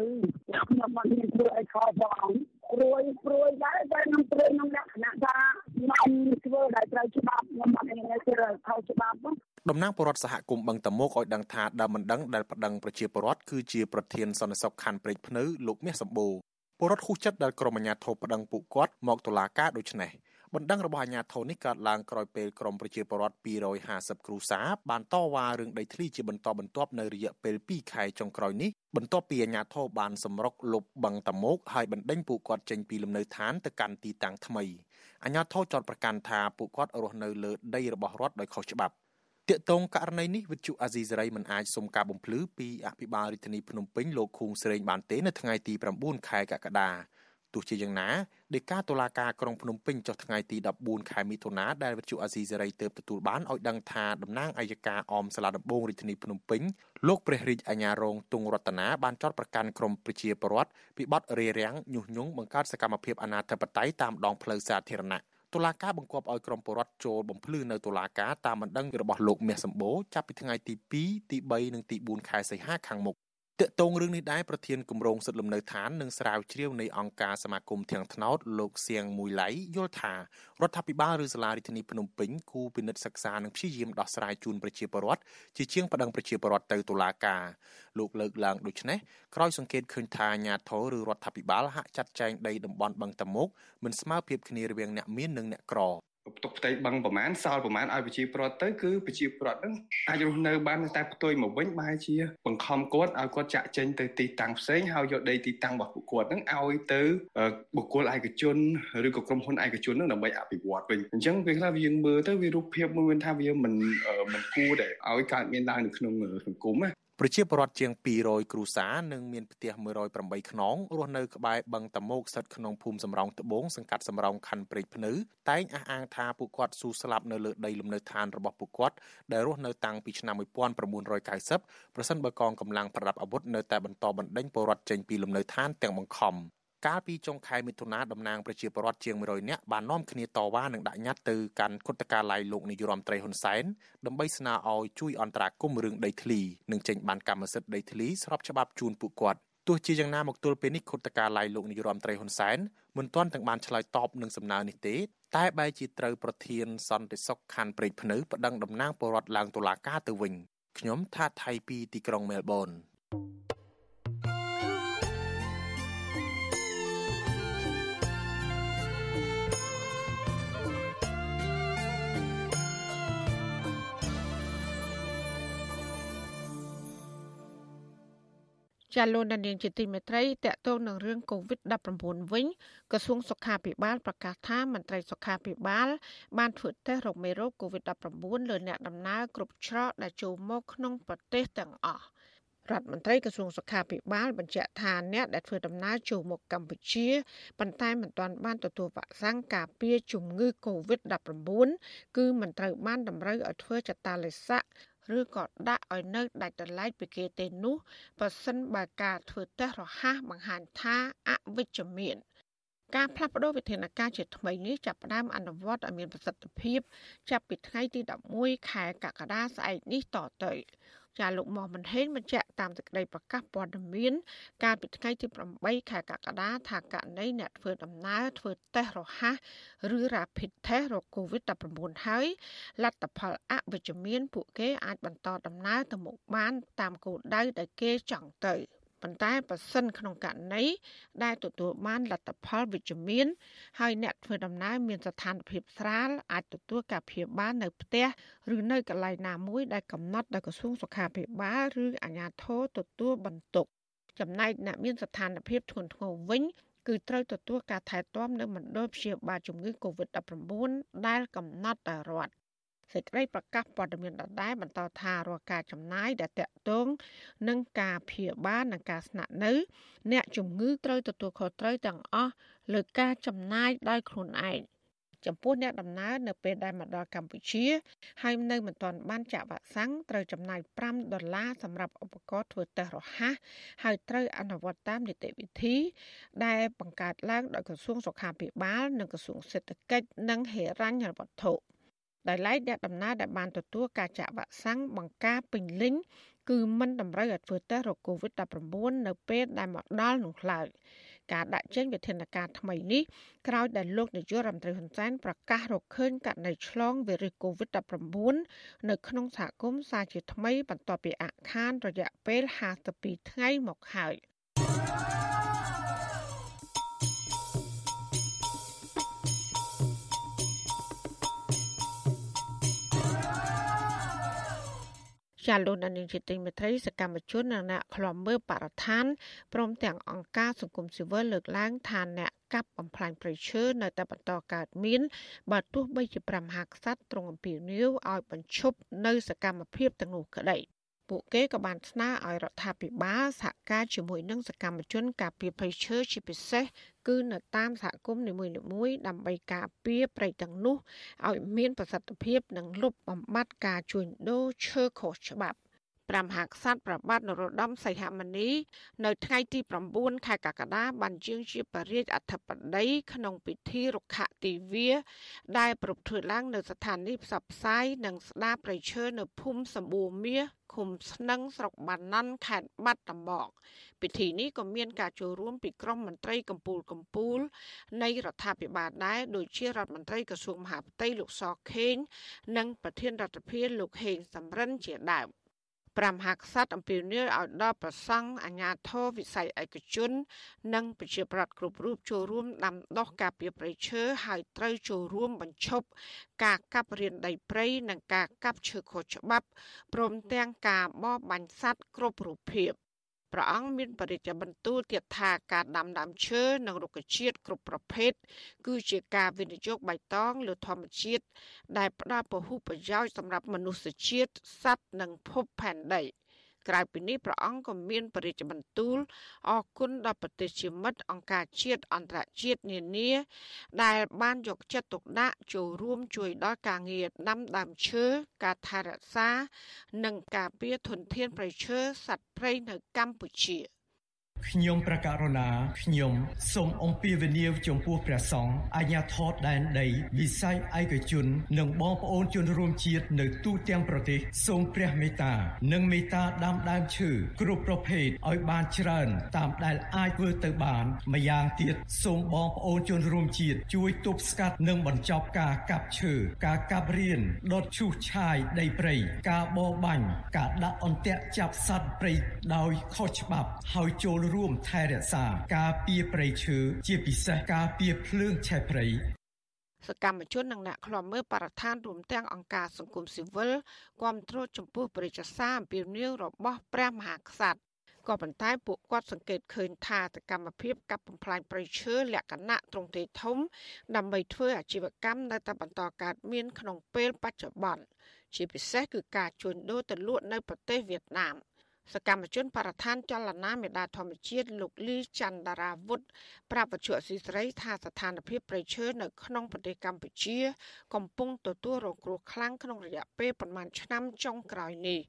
ខ្ញុំមិនមានធ្វើអីខុសផងព្រួយព្រួយដែរតែខ្ញុំព្រួយក្នុងលក្ខណៈថាខ្ញុំធ្វើដែលត្រូវច្បាប់ខ្ញុំមិនមានធ្វើខុសច្បាប់តំណាងបរដ្ឋសហគមន៍បឹងតមោកឲ្យដឹងថាដើមមិនដឹងដែលប្តឹងប្រជាពលរដ្ឋគឺជាប្រធានសន្តិសុខខណ្ឌព្រែកភ្នៅលោកមាសសម្បូរ ពលរដ្ឋហ៊ុសចិត្តដែលក្រុមអាជ្ញាធរប្តឹងពួកគាត់មកតុលាការដូចនេះបណ្ដឹងរបស់អាជ្ញាធរនេះកើតឡើងក្រោយពេលក្រមប្រជាពលរដ្ឋ250គ្រួសារបានតវ៉ារឿងដីធ្លីជាបន្តបន្ទាប់នៅរយៈពេល2ខែចុងក្រោយនេះបន្ទាប់ពីអាជ្ញាធរបានសម្រុកលុបបឹងតមោកហើយបណ្ដេញពួកគាត់ចេញពីលំនៅឋានទៅកាន់ទីតាំងថ្មីអាជ្ញាធរចោទប្រកាន់ថាពួកគាត់រស់នៅលើដីរបស់រដ្ឋដោយខុសច្បាប់ ទាក់ទងករណីនេះវិទ្យុអាស៊ីសេរីមិនអាចសុំការបំភ្លឺពីអភិបាលរាជធានីភ្នំពេញលោកខួងស្រេងបានទេនៅថ្ងៃទី9ខែកក្កដាទោះជាយ៉ាងណាដីកាតុលាការក្រុងភ្នំពេញចុះថ្ងៃទី14ខែមិថុនាដែលវិទ្យុអាស៊ីសេរីទើបទទួលបានឲ្យដឹងថាតំណាងអัยការអមសាលាដំបងរាជធានីភ្នំពេញលោកព្រះរាជអាជ្ញារងទុងរតនាបានចោទប្រកាន់ក្រុមប្រជាពលរដ្ឋពីបទរារាំងញុះញង់បង្កើតសកម្មភាពអនាធិបតេយ្យតាមដងផ្លូវសាធារណៈ តុលាការបង្គាប់ឲ្យក្រុមពលរដ្ឋចូលបំភ្លឺនៅតុលាការតាមបណ្ដឹងរបស់លោកមាសសម្បូរចាប់ពីថ្ងៃទី2ទី3និងទី4ខែសីហាខាងមុខ តកតងរឿងនេះដែរប្រធានគម្រោងសិទ្ធិលំនៅឋាននិងស្រាវជ្រាវនៃអង្គការសមាគមធាងថ្នោតលោកសៀងមួយឡៃយល់ថារដ្ឋាភិបាលឬសាលារដ្ឋាភិបាលភ្នំពេញគូពិនិត្យសិក្សានិងព្យាយាមដោះស្រាយជូនប្រជាពលរដ្ឋជាជាងប្តឹងប្រជាពលរដ្ឋទៅតុលាការលោកលើកឡើងដូចនេះក្រោយសង្កេតឃើញថាអាញាធរឬរដ្ឋាភិបាលហាក់ចាត់ចែងដីតំបន់បឹងតមុកមិនស្មើភាពគ្នារវាងអ្នកមាននិងអ្នកក្រផ្ទុកផ្ទៃបឹងប្រមាណសល់ប្រមាណឲ្យប្រជាពលរដ្ឋទៅគឺប្រជាពលរដ្ឋនឹងអាចរស់នៅបានតែផ្ទុយមកវិញបែរជា បង្ខំគាត់ឲ្យគាត់ចាក់ចេញទៅទីតាំងផ្សេងហើយយកដីទីតាំងរបស់ពួកគាត់នឹងឲ្យទៅបុគ្គលឯកជនឬក៏ក្រុមហ៊ុនឯកជននឹងដើម្បីអភិវឌ្ឍវិញអញ្ចឹងពេលខ្លះយើងមើលទៅវារូបភាពមួយមិនថាវាមិនមិនគួរដែលឲ្យកើតមានឡើងនៅក្នុងសង្គមណា ប្រជាពលរដ្ឋជាង200គ្រួសារនិងមានផ្ទះ108ខ្នងរស់នៅក្បែរបឹងតមោកស្ថិតក្នុងភូមិសំរោងត្បូងសង្កាត់សំរោងខណ្ឌព្រែកភ្នៅតែងអះអាងថាពួកគាត់ស៊ូស្លាប់នៅលើដីលំនៅឋានរបស់ពួកគាត់ដែលរស់នៅតាំងពីឆ្នាំ1990ប្រសិនបើកងកម្លាំងប្រដាប់អាវុធនៅតែបន្តបណ្ដេញពលរដ្ឋចេញពីលំនៅឋានទាំងបង្ខំ កាលពីចុងខែមិថុនាតំណាងប្រជាពលរដ្ឋជាង100នាក់បាននាំគ្នាតវ៉ានិងដាក់ញត្តិទៅកាន់គុតការឡាយលោកនាយរដ្ឋមន្ត្រីហ៊ុនសែនដើម្បីស្នើឲ្យជួយអន្តរាគមន៍រឿងដីធ្លីនិងចេញបានកម្មសិទ្ធិដីធ្លីស្របច្បាប់ជូនពួកគាត់ទោះជាយ៉ាងណាមកទល់ពេលនេះគុតការឡាយលោកនាយរដ្ឋមន្ត្រីហ៊ុនសែនមិនទាន់ទាំងបានឆ្លើយតបនឹងសំណើនេះទេតែបែរជាត្រូវប្រធានសន្តិសុខខណ្ឌព្រែកភ្នៅប្តឹងតំណាងពលរដ្ឋឡើងតុលាការទៅវិញខ្ញុំថាថៃពីទីក្រុងមែលប៊ន ចាលោកដានៀងជាទីមេត្រីតកតងនឹងរឿង COVID-19 វិញក្រសួងសុខាភិបាលប្រកាសថាមន្ត្រីសុខាភិបាល បានធ្វើតេស្តរោគមេរោគ COVID-19 លើអ្នកដំណើរគ្រប់ច្រកដែលចូលមកក្នុងប្រទេសទាំងអស់រដ្ឋមន្ត្រីក្រសួងសុខាភិបាលបញ្ជាក់ថាអ្នកដែលធ្វើដំណើរចូលមកកម្ពុជាប៉ុន្តែមិនទាន់បានទទួលវ៉ាក់សាំងការពារជំងឺ Covid-19 គឺមិនត្រូវបានតម្រូវឲ្យធ្វើចតាឡេស័ក ឬក៏ដាក់ឲ្យនៅដាច់ដライពីគេទេនោះបើសិនបើការធ្វើតេស្តរហ័សបង្ហាញថាអវិជ្ជមានការផ្លាស់ប្តូរវិធានការជាថ្មីនេះចាប់ផ្ដើមអនុវត្តឲ្យមានប្រសិទ្ធភាព ចាប់ពីថ្ងៃទី11ខែកក្កដាស្អែកនេះតទៅ ចាលោកមុំមិនហេងបញ្ជាក់តាមសេចក្តីប្រកាសព័ត៌មាន កាលពីថ្ងៃទី8ខែកក្កដាថាករណីអ្នកធ្វើដំណើរធ្វើតេស្តរហ័សឬ Rapid Test រក COVID-19 ហើយលទ្ធផលអវិជ្ជមាន ពួកគេអាចបន្តដំណើរទៅមុខបានតាមគោលដៅដែលគេចង់ទៅ ប៉ុន្តែប៉ះសិនក្នុងករណីដែលទទួលបានលទ្ធផលវិជ្ជមាន ហើយអ្នកធ្វើដំណើរមានស្ថានភាពស្រាលអាចទទួលការព្យាបាលនៅផ្ទះឬនៅកន្លែងណាមួយដែលកំណត់ដោយក្រសួងសុខាភិបាលឬអាជ្ញាធរទទួលបន្ទុកចំណែកអ្នកមានស្ថានភាពធ្ងន់ធ្ងរវិញគឺត្រូវទទួលការថែទាំនៅមណ្ឌលព្យាបាលជំងឺ Covid-19 ដែលកំណត់ដោយរដ្ឋ សេចក្តីប្រកាសព័ត៌មានដដែលបន្តថារាល់ការចំណាយដែលតាក់ទងនឹងការព្យាបាលនិងការស្នាក់នៅអ្នកជំងឺត្រូវទទួលខុសត្រូវទាំងអស់លើការចំណាយដោយខ្លួនឯងចំពោះអ្នកដំណើរនៅពេលដែលមកដល់កម្ពុជា ហើយនៅមិនទាន់បានចាក់វ៉ាក់សាំងត្រូវចំណាយ5ដុល្លារសម្រាប់ឧបករណ៍ធ្វើតេស្តរហ័សហើយត្រូវអនុវត្តតាមនីតិវិធី ដែលបង្កើតឡើងដោយក្រសួងសុខាភិបាលនិងក្រសួងសេដ្ឋកិច្ចនិងហិរញ្ញវត្ថុ។ ដោយឡែកអ្នកដំណើរដែលបានទទួលការចាក់វ៉ាក់សាំងបង្ការពេញលេញគឺមិនតម្រូវឲ្យធ្វើតេស្តរក COVID-19 នៅពេលដែលមកដល់នោះឡើយការដាក់ចេញវិធានការថ្មីនេះក្រោយដែលលោកនាយករដ្ឋមន្ត្រីហ៊ុនសែនប្រកាសរកឃើញករណីឆ្លងវីរុស COVID-19 នៅក្នុងសហគមន៍សាជាថ្មីបន្ទាប់ពីអាក់ខានរយៈពេល52ថ្ងៃមកហើយ ចាលោកនាងជាទីមេត្រីសកម្មជននិងអ្នកខ្លំមើលបរិស្ថានព្រមទាំងអង្គការសង្គមស៊ីវិលលើកឡើងថាអ្នកកាប់បំផ្លាញព្រៃឈើនៅតែបន្តកើតមានបើទោះបីជាព្រះមហាក្សត្រទ្រង់អំពាវនាវឲ្យបញ្ឈប់នៅសកម្មភាពទាំងនោះក្តី ពួកគេក៏បានស្នើឲ្យរដ្ឋាភិបាលសហការជាមួយនឹងសកម្មជនការពារព្រៃឈើជាពិសេសគឺនៅតាមសហគមន៍នីមួយៗដើម្បីការពារព្រៃទាំងនោះឲ្យមានប្រសិទ្ធភាពនិងលុបបំបាត់ការជួញដូរឈើខុសច្បាប់ព្រះមហាក្សត្រប្របាទនរោត្តមសីហមុនីនៅថ្ងៃទី9ខែកក្កដាបានជាងជាបរិយាអធិបតីក្នុងពិធីរុក្ខទិវាដែលប្រពធ្វើឡើងនៅស្ថានីយ៍ផ្សព្វផ្សាយនិងស្ដារប្រៃឈើនៅភូមិសម្បូរមាស ឃមស្នឹងស្រុកបាណាន់ខេត្តបាត់ដំបងពិធីនេះក៏មានការចូលរួមពីក្រុមមន្ត្រីកម្ពុជាកម្ពុជានៃរដ្ឋាភិបាលដែរដូចជារដ្ឋមន្ត្រីក្រសួងមហាផ្ទៃលោកសខេង និងប្រធានរដ្ឋាភិបាលលោកហេងសំរិនជាដើម ព្រះមហាក្សត្រអំពាវនាវឲ្យដល់ប្រសង់អាជ្ញាធរវិស័យឯកជន និងប្រជាប្រដ្ឋគ្រប់រូបចូលរួមដាំដុះការពារព្រៃឈើហើយត្រូវចូលរួមបញ្ឈប់ការកាប់រានដីព្រៃនិងការកាប់ឈើខុសច្បាប់ព្រមទាំងការបរបាញ់សត្វគ្រប់រូបភាព ព្រះអង្គមានបរិជ្ជបន្ទូលទៀតថាការដាំដើមឈើនិងរុក្ខជាតិគ្រប់ប្រភេទគឺជាការវិនិយោគបៃតងលើធម្មជាតិដែលផ្ដល់ពហុប្រយោជន៍សម្រាប់មនុស្សជាតិសត្វនិងភពផែនដី។ ក្រៅពីនេះព្រះអង្គក៏មានបរិជ្ជបន្ទូលអគុណដល់ប្រទេសជាមិត្តអង្គការជាតិអន្តរជាតិនានា ដែលបានយកចិត្តទុកដាក់ចូលរួមជួយដល់ការងារដាំដើមឈើការថែរក្សា និងការពារធនធានព្រៃឈើសត្វព្រៃនៅកម្ពុជា។ ខ្ញុំប្រកាសរណាខ្ញុំសូមអំពាវនាវចំពោះព្រះសង្ឃអាជ្ញាធរដែនដីវិស័យឯកជន និងបងប្អូនជនរួមជាតិនៅទូទាំងប្រទេសសូមព្រះមេត្តា និងមេត្តាដាំដើមឈើគ្រប់ប្រភេទឲ្យបានច្រើន តាមដែលអាចធ្វើទៅបានម្យ៉ាងទៀតសូមបងប្អូនជនរួមជាតិជួយទប់ស្កាត់និងបញ្ចប់ការកាប់ឈើការកាប់រៀនដុតឈូសឆាយដីព្រៃការបរបាញ់ការដាក់អន្ទាក់ចាប់សត្វព្រៃដោយខុសច្បាប់ហើយចូលរួមថែរក្សា ការពារព្រៃឈើជាពិសេសការពារភ្លើងឆេះព្រៃសកម្មជននិងអ្នកខ្លំមើលបរិស្ថានរួមទាំងអង្គការសង្គមស៊ីវិលគាំទ្រចំពោះប្រជាសាអំពីនាវរបស់ព្រះមហាក្សត្រក៏ប៉ុន្តែពួកគាត់សង្កេតឃើញថាសកម្មភាពកាប់បំផ្លាញព្រៃឈើលក្ខណៈទ្រង់ទ្រាយធំ ដើម្បីធ្វើអាជីវកម្មនៅតែបន្តកើតមានក្នុងពេលបច្ចុប្បន្នជាពិសេសគឺការជួញដូរទៅលក់នៅប្រទេសវៀតណាម សកម្មជនបរិស្ថានចលនាមេដាធម្មជាតិលោកលីច័ន្ទរាវុធប្រាប់វិទ្យុអសីស្រីថាស្ថានភាពប្រៃឈើនៅក្នុងប្រទេសកម្ពុជា កំពុងទទួលរងគ្រោះខ្លាំងក្នុងរយៈពេលប្រមាណឆ្នាំចុងក្រោយនេះ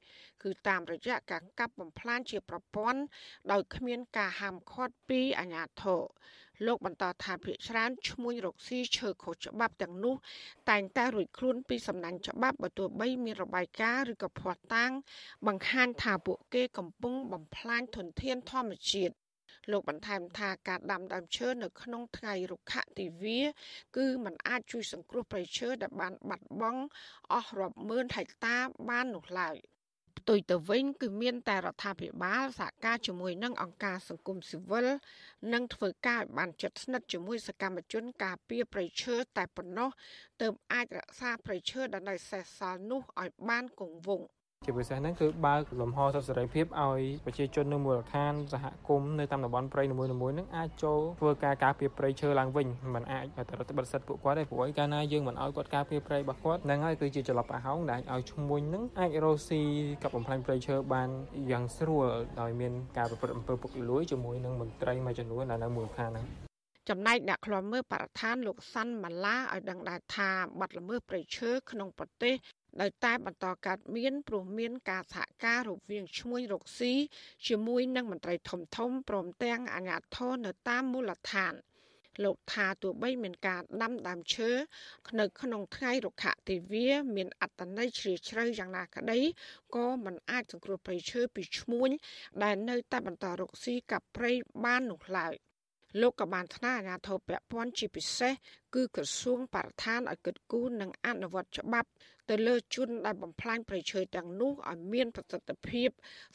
គឺតាមរយៈការកាប់បំផ្លាញជាប្រព័ន្ធដោយគ្មានការហាមឃាត់ពីអាជ្ញាធរ លោកបន្តថាភាគច្រើនឈ្មួញរកស៊ីឈើខុសច្បាប់ទាំងនោះ តែងតែរួចខ្លួនពីសំណាញ់ច្បាប់បើទោះបីមានរបាយការណ៍ឬក៏ភស្តុតាង បង្ហាញថាពួកគេកំពុងបំផ្លាញធនធានធម្មជាតិលោកបន្ថែមថាការដាំដើមឈើនៅក្នុងថ្ងៃរុក្ខទិវាគឺมันអាចជួយសង្គ្រោះព្រៃឈើដែលបានបាត់បង់អស់រាប់ម៉ឺនហិកតាបាននោះឡើយ។ផ្ទុយទៅវិញគឺមានតែរដ្ឋាភិបាលសហការជាមួយនឹងអង្គការសង្គមស៊ីវិលនិងធ្វើការឲ្យបានជិតស្និទ្ធជាមួយសកម្មជនការពារប្រៃឈើតែប៉ុណ្ណោះទើបអាចរក្សាប្រៃឈើដែលនៅសេសសល់នោះឲ្យបានគង់វង្ស ជាពិសេសហ្នឹងគឺបើកលំហសិទ្ធិសេរីភាពឲ្យប្រជាជននៅមូលដ្ឋានសហគមន៍នៅតាមតំបន់ព្រៃនីមួយៗហ្នឹងអាចចូលធ្វើការការពារព្រៃឈើឡើងវិញมันអាចទៅរដ្ឋបិទសិទ្ធិពួកគាត់ទេព្រោះឯកាលណាយើងមិនឲ្យគាត់ការពារព្រៃរបស់គាត់ហ្នឹងហើយគឺជាច្រឡប់អាហោងដែលឲ្យឈ្មួញហ្នឹងអាចរស់ស៊ីកັບបំផ្លាញព្រៃឈើបានយ៉ាងស្រួលដោយមានការប្រព្រឹត្តអំពើពុករលួយជាមួយនឹងមន្ត្រីមួយចំនួននៅមូលដ្ឋានហ្នឹងចំណែកអ្នកខ្លំមើលបរិស្ថានលោកសាន់ម៉ាឡាឲ្យដឹងដែរថាបាត់ល្មើសព្រៃឈើក្នុងប្រទេសនៅតែបន្តកើតមានព្រោះមានការសហការរវាងឈ្មួញរកស៊ីជាមួយនឹងមន្ត្រីធំធំព្រមទាំងអាជ្ញាធរនៅតាមមូលដ្ឋានលោកថាទោះបីមានការដាំដើមឈើនៅក្នុងថ្ងៃរុក្ខទិវាមានអត្តន័យជ្រាលជ្រៅយ៉ាងណាក្តីក៏មិនអាចសង្គ្រោះព្រៃឈើពីឈ្មួញដែលនៅតែបន្តរកស៊ីកັບព្រៃបាននោះឡើយលោកក៏បានថ្នើអាជ្ញាធរពាក់ព័ន្ធជាពិសេសគឺក្រសួងបរិស្ថានឲ្យគិតគូរនិងអនុវត្តច្បាប់ ទៅលើជនដែលបំផ្លាញប្រៃឈើទាំងនោះឲ្យមានប្រសិទ្ធភាព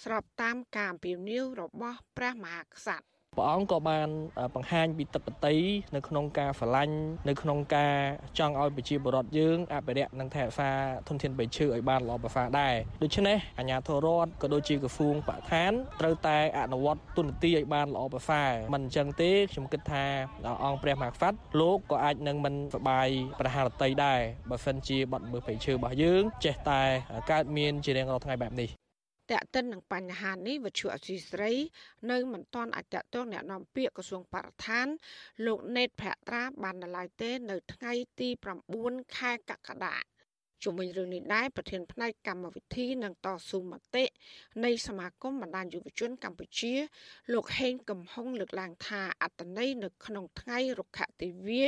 ស្របតាមការអំពាវនាវរបស់ព្រះមហាក្សត្រ ព្រះអង្គក៏បានបង្ហាញពីទឹកបតីនៅក្នុងការស្រឡាញ់នៅក្នុងការចង់ឲ្យប្រជាពលរដ្ឋយើងអភិរក្សនិងថែរក្សាធនធានបៃឈើឲ្យបានល្អប្រសើរដែរដូច្នេះអាជ្ញាធររដ្ឋក៏ដូចជាក្រសួងបរិស្ថានត្រូវតែអនុវត្តទុននីតិឲ្យបានល្អប្រសើរមិនអញ្ចឹងទេខ្ញុំគិតថាអង្គព្រះមហាក្សត្រលោកក៏អាចនឹងមិនសបាយប្រហារតីដែរបើសិនជាបាត់មើលបៃឈើរបស់យើងចេះតែកើតមានជារៀងរាល់ថ្ងៃបែបនេះ តកតិននឹងបញ្ហានេះវិទ្យុអសីស្រី នៅមិនទាន់អាចតតងអ្នកនាំពាក្យក្រសួងបរិស្ថាន លោកណេតភក្ត្រាបាននៅឡើយទេ នៅថ្ងៃទី9ខែកក្កដាជុំវិញរឿងនេះដែរប្រធានផ្នែកកម្មវិធីនិងតស៊ូមតិនៃសមាគមបណ្ដាញយុវជនកម្ពុជា លោកហេងកំហុងលើកឡើងថាអត្តន័យនៅក្នុងថ្ងៃរុក្ខទិវា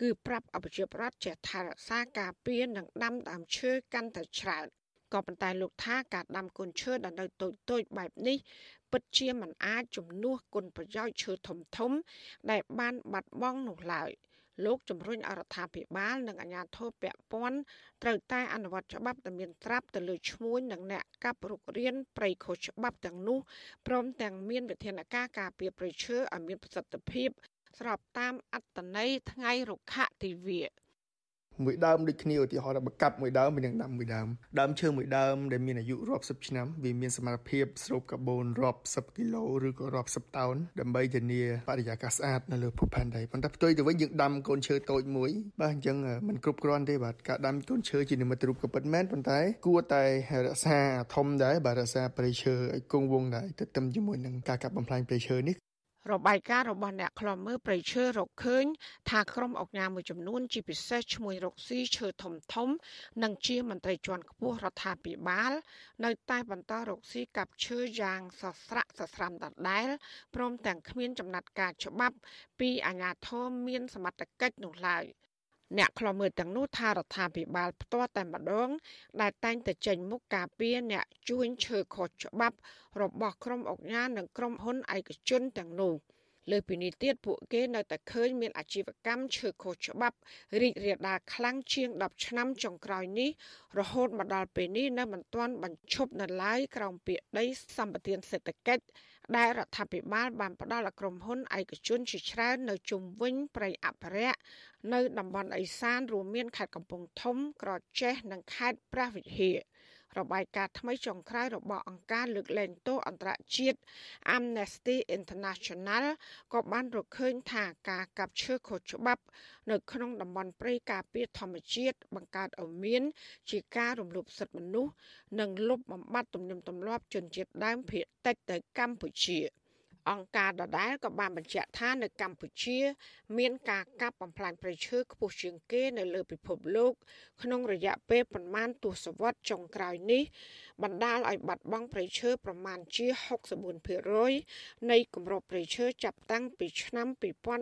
គឺប្រាប់អភិជាប្រដ្ឋចេះថែរក្សាការពារនិងដាំដើមឈើកាន់តែច្រើន ក៏ប៉ុន្តែលោកថាការដាំកូនឈើដែលនៅតូចតូចបែបនេះពិតជាមិនអាចជំនួសគុណប្រយោជន៍ឈើធំធំ ដែលបានបាត់បង់នោះឡើយលោកជំរុញអរដ្ឋាភិបាលនិងអាជ្ញាធរពាក់ព័ន្ធត្រូវតែអនុវត្តច្បាប់ដែលមានត្រាប់ទៅលើឈ្មួញនិងអ្នកកាប់រុករានព្រៃខុសច្បាប់ទាំងនោះព្រមទាំងមានវិធានការការពារព្រៃឈើឲ្យមានប្រសិទ្ធភាពស្របតាមអត្តន័យថ្ងៃរុក្ខទិវា មួយដើមដូចគ្នាឧទាហរណ៍ថាបើកាប់មួយដើមមាននឹងដាំមួយដើមដើមឈើមួយដើមដែលមានអាយុរាប់សិបឆ្នាំវាមានសមត្ថភាពស្រូបកាបូនរាប់សិបគីឡូឬក៏រាប់សិបតោនដើម្បីធានាបរិយាកាសស្អាតនៅលើភពផែនដីប៉ុន្តែផ្ទុយទៅវិញយើងដាំកូនឈើតូចមួយបាទអញ្ចឹងมันគ្រប់គ្រាន់ទេបាទការដាំកូនឈើជានិមិត្តរូបក៏ពិតមែនប៉ុន្តែគួរតែរក្សាធំដែរបាទរក្សាព្រៃឈើឲ្យគង់វង្សដែរទៅទឹមជាមួយនឹងការកាប់បំផ្លាញព្រៃឈើនេះ របាយការណ៍របស់អ្នកខ្លំមើលប្រៃឈើរកឃើញ ថាក្រុមអង្គការមួយចំនួន ជាពិសេសឈ្មោះរកស៊ីឈើធំធំ និងជាមន្ត្រីជាន់ខ្ពស់រដ្ឋាភិបាល នៅតែបន្តរកស៊ីកាប់ឈើយ៉ាងសស្រាក់សស្រាំដដែលព្រមទាំងគ្មានចំណាត់ការច្បាប់ ពីអាជ្ញាធរមានសមត្ថកិច្ចនោះឡើយ។ អ្នកខ្លមើលទាំងនោះថារដ្ឋាភិបាលផ្ទាល់តែម្ដង ដែលតែងតែចេញមុខការពារអ្នកជួញឈើខុសច្បាប់របស់ក្រុមអង្គការនិងក្រុមហ៊ុនឯកជនទាំងនោះលើពីនេះទៀតពួកគេនៅតែឃើញមានអាជីវកម្មឈើខុសច្បាប់រីករាលដាលខ្លាំងជាង10ឆ្នាំចុងក្រោយនេះរហូតមកដល់ពេលនេះនៅមិនទាន់បញ្ឈប់នៅឡើយក្រោមពាក្យដីសម្បត្តិសេដ្ឋកិច្ច ដែលរដ្ឋាភិបាលបានផ្ដល់ឲ្យក្រុមហ៊ុនឯកជនជាច្រើននៅជុំវិញព្រៃអភិរក្សនៅតំបន់ឦសានរួមមានខេត្តកំពង់ធំ ក្រចេះ និងខេត្តព្រះវិហារ របាយការណ៍ថ្មីចុងក្រោយរបស់អង្គការលើកលែងទោសអន្តរជាតិ Amnesty International ក៏បានរកឃើញថាការកាប់ឈើខុសច្បាប់ នៅក្នុងតំបន់ព្រៃការពារធម្មជាតិបង្កើតឲ្យមាន ជាការរំលោភសិទ្ធិមនុស្សនិងលុបបំបាត់ទំនៀមទម្លាប់ជនជាតិដើមភាគតិចទៅកម្ពុជា។ អង្គការដដែលក៏បានបញ្ជាក់ថានៅកម្ពុជា មានការកាប់បំផ្លាញព្រៃឈើខ្ពស់ជាងគេនៅលើពិភពលោក ក្នុងរយៈពេលប្រមាណទសវត្សរ៍ចុងក្រោយនេះ បណ្ដាលឲ្យបាត់បង់ព្រៃឈើប្រមាណជា64%នៃគម្របព្រៃឈើចាប់តាំងពីឆ្នាំ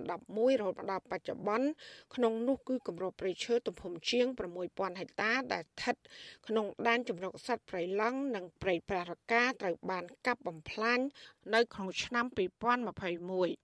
2011រហូតដល់បច្ចុប្បន្នក្នុងនោះគឺគម្របព្រៃឈើទំហំជាង6000ហិកតាដែលស្ថិតក្នុងដែនជម្រកសត្វព្រៃឡង់និងព្រៃប្រារកាត្រូវបានកាប់បំផ្លាញនៅក្នុងឆ្នាំ2021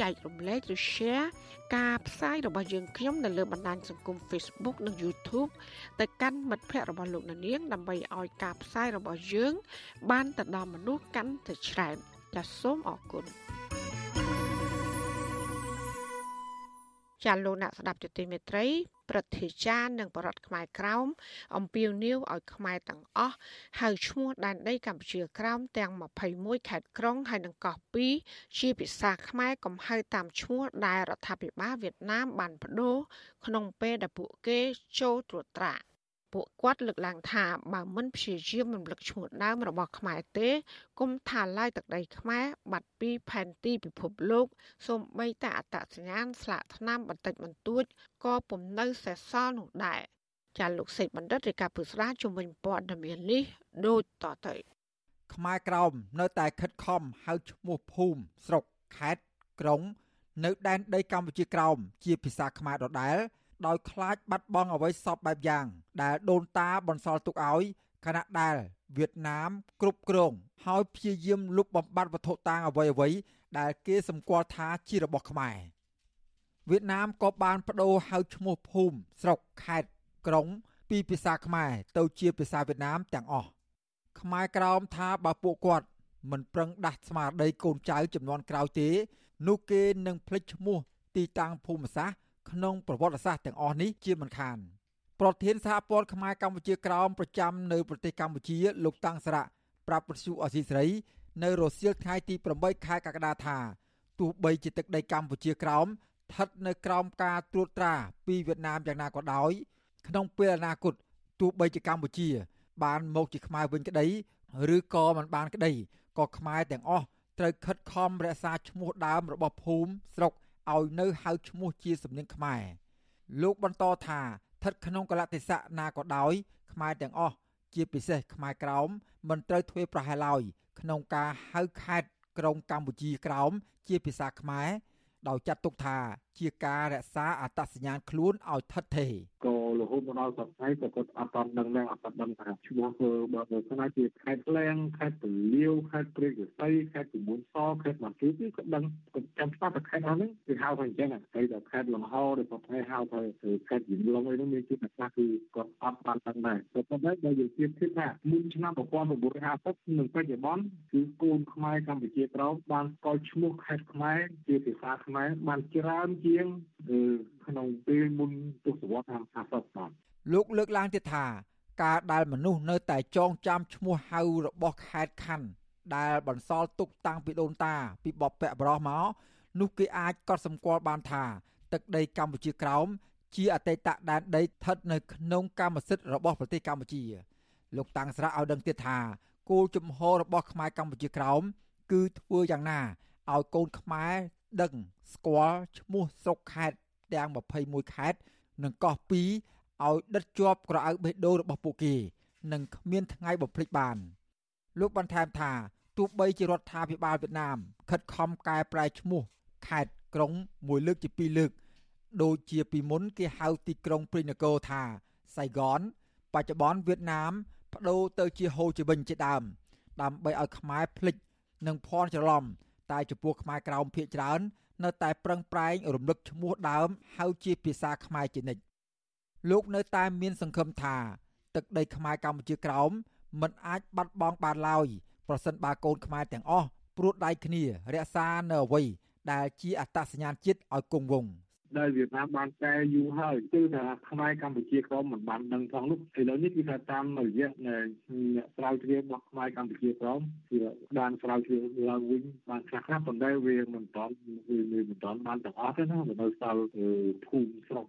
ចែករំលែកឬ share ការផ្សាយរបស់យើងខ្ញុំនៅលើបណ្ដាញសង្គម Facebook និង YouTube ទៅកាន់មិត្តភ័ក្តិរបស់លោកនាងដើម្បីឲ្យការផ្សាយរបស់យើង បានទៅដល់មនុស្សកាន់តែច្រើនចាសសូមអរគុណ ចាលោកអ្នកស្ដាប់ទទីមេត្រីព្រឹទ្ធាចារ្យនិងបរដ្ឋខ្មែរក្រោមអំពាវនាវឲ្យខ្មែរទាំងអស់ហៅឈ្មោះដែនដីកម្ពុជាក្រោមទាំង21ខេត្តក្រុងហើយនិងកោះ2ជាភាសាខ្មែរកំហៅតាមឈ្មោះដែលរដ្ឋាភិបាលវៀតណាមបានបដូរក្នុងពេលដែលពួកគេចូលត្រួតត្រា ពួកគាត់លើកឡើងថាបើមិនព្យាយាមរំលឹកឈ្មោះដើមរបស់ខ្មែរទេគុំថាឡាយទឹកដីខ្មែរបាត់ពីផែនទីពិភពលោកសូម្បីតែអត្តសញ្ញាណស្លាកថ្នាំបន្តិចបន្តួចក៏ពុំនៅសេសសល់នោះដែរចាលោកសេកបណ្ឌិតរាជការពុស្ដាជំនាញព័ត៌មាននេះដូចតទៅខ្មែរក្រមនៅតែខិតខំហៅឈ្មោះភូមិស្រុកខេត្តក្រុង នៅដែនដីកម្ពុជាក្រោមជាភាសាខ្មែរដដែល ដោយខ្លាចបាត់បង់អ្វីសពបែបយ៉ាង ដែលដូនតាបន្សល់ទុកឲ្យខណៈដែលវៀតណាមគ្រប់គ្រងហើយព្យាយាមលុបបំបាត់វត្ថុតាងអ្វីអ្វីដែលគេសម្គាល់ថាជារបស់ខ្មែរវៀតណាមក៏បានបដូរហៅឈ្មោះភូមិស្រុកខេត្តក្រុង ពីភាសាខ្មែរទៅជាភាសាវៀតណាមទាំងអស់ខ្មែរក្រោមថាបើពួកគាត់មិនប្រឹងដាស់ស្មារតីកូនចៅចំនួនក្រោយទេ នោះគេនឹងភ្លេចឈ្មោះទីតាំងភូមិសាស្ត្រ ក្នុងប្រវត្តិសាស្ត្រទាំងអស់នេះជាមិនខានប្រធានសហព័ន្ធខ្មែរកម្ពុជាក្រោមប្រចាំនៅប្រទេសកម្ពុជាលោកតាំងសារៈប្រាប់ប្រសុអសីស្រី នៅរសៀលថ្ងៃទី8ខែកក្កដាថាទោះបីជាទឹកដីកម្ពុជាក្រោមស្ថិតនៅក្រោមការត្រួតត្រាពីវៀតណាមយ៉ាងណាក៏ដោយ ក្នុងពេលអនាគតទោះបីជាកម្ពុជា បានមកជាខ្មែរវិញក្តីឬក៏មិនបានក្តីក៏ខ្មែរទាំងអស់ត្រូវខិតខំរក្សាឈ្មោះដើមរបស់ភូមិស្រុក ឲ្យនៅហៅឈ្មោះជាសំនៀងខ្មែរលោកបន្តថាស្ថិតក្នុងកលតិសៈណាក៏ដោយខ្មែរទាំងអស់ជាពិសេសខ្មែរក្រោមមិនត្រូវធ្វើប្រហែលឡើយក្នុងការហៅខេត្តក្រុងកម្ពុជាក្រោមជាភាសាខ្មែរដោយចាត់ទុកថាជាការរក្សាអត្តសញ្ញាណខ្លួនឲ្យថិតថេរក៏ រហូតមកដល់សប្តាហ៍ក៏គាត់អត់តន់ដឹងដែរអត់តន់ដឹងថាឈ្មោះធ្វើបើទៅស្នាជាខេត្តក្លែងខេត្តពលាវខេត្តព្រែកសីខេត្តជំនួនសខេត្តបានជួយគឺគាត់ដឹងគាត់ចាំស្ដាប់តែខេត្តអស់ហ្នឹងគឺហៅថាអញ្ចឹងហើយតែខេត្តលង្ហដែលគាត់ហៅហៅថាខេត្តយំឡុងអីហ្នឹងមានជាតិខ្លះគឺគាត់អត់បានដឹងដែរគាត់គាត់ដែរបើយើងជៀបធៀបថាមុនឆ្នាំ1950និងបច្ចុប្បន្នគឺកូនខ្មែរកម្ពុជាក្រោមបានស្គាល់ឈ្មោះខេត្តខ្មែរជាភាសាខ្មែរបានច្រើនជាង ក្នុងពេលមុនទសវត្សរ៍50បាទលោកលើកឡើងទៀតថាការដែលមនុស្សនៅតែចងចាំឈ្មោះហៅរបស់ខេត្តខណ្ឌដែលបន្សល់ទុកតាំងពីដូនតា ពីបបពៈបរោះមកនោះគេអាចកត់សម្គាល់បានថាទឹកដីកម្ពុជាក្រោមជាអតីតដែនដីស្ថិតនៅក្នុងកម្មសិទ្ធិរបស់ប្រទេសកម្ពុជា លោកតាំងស្រាក់ឲ្យដឹងទៀតថាគោលជំហររបស់ខ្មែរកម្ពុជាក្រោមគឺធ្វើយ៉ាងណាឲ្យកូនខ្មែរដឹងស្គាល់ឈ្មោះស្រុកខេត្ត ទាំង21ខេត្តនិងកោះ2ឲ្យដិតជាប់ក្រអៅបេះដូងរបស់ពួកគេនិងគ្មានថ្ងៃបំភ្លេចបានលោកបន្ថែមថាទោះបីជារដ្ឋាភិបាលវៀតណាមខិតខំកែប្រែឈ្មោះខេត្តក្រុងមួយលើកជាពីរលើកដូចជាពីមុនគេហៅទីក្រុងព្រៃនគរថាសៃហ្គនបច្ចុប្បន្នវៀតណាមបដូរទៅជាហូជីវិញជាដើមដើម្បីឲ្យខ្មែរភ្លេចនិងភ័ន្តច្រឡំតែចំពោះខ្មែរក្រោមភៀកច្រើន នៅតែប្រឹងប្រែងរំលឹកឈ្មោះដើមហៅជាភាសាខ្មែរជានិច្ចលោកនៅតែមានសង្ឃឹមថា ទឹកដីខ្មែរកម្ពុជាក្រោមមិនអាចបាត់បង់បានឡើយប្រសិនបើកូនខ្មែរទាំងអស់ព្រួតដៃគ្នារក្សានៅអ្វីដែលជាអត្តសញ្ញាណជាតិឲ្យគង់វង្ស ដែលវៀតណាមបានកែយូរហើយគឺថាខ្មែរកម្ពុជាក្រមមិនបានដឹងផងនោះឥឡូវនេះគឺថាតាមរយៈអ្នកស្រាវជ្រាវរបស់ខ្មែរកម្ពុជាក្រមគឺបានស្រាវជ្រាវឡើងវិញបានខ្លះខ្លះប៉ុន្តែវាមិនតន់វាមិនតន់បានទាំងអស់ទេណានៅសល់ភូមិស្រុក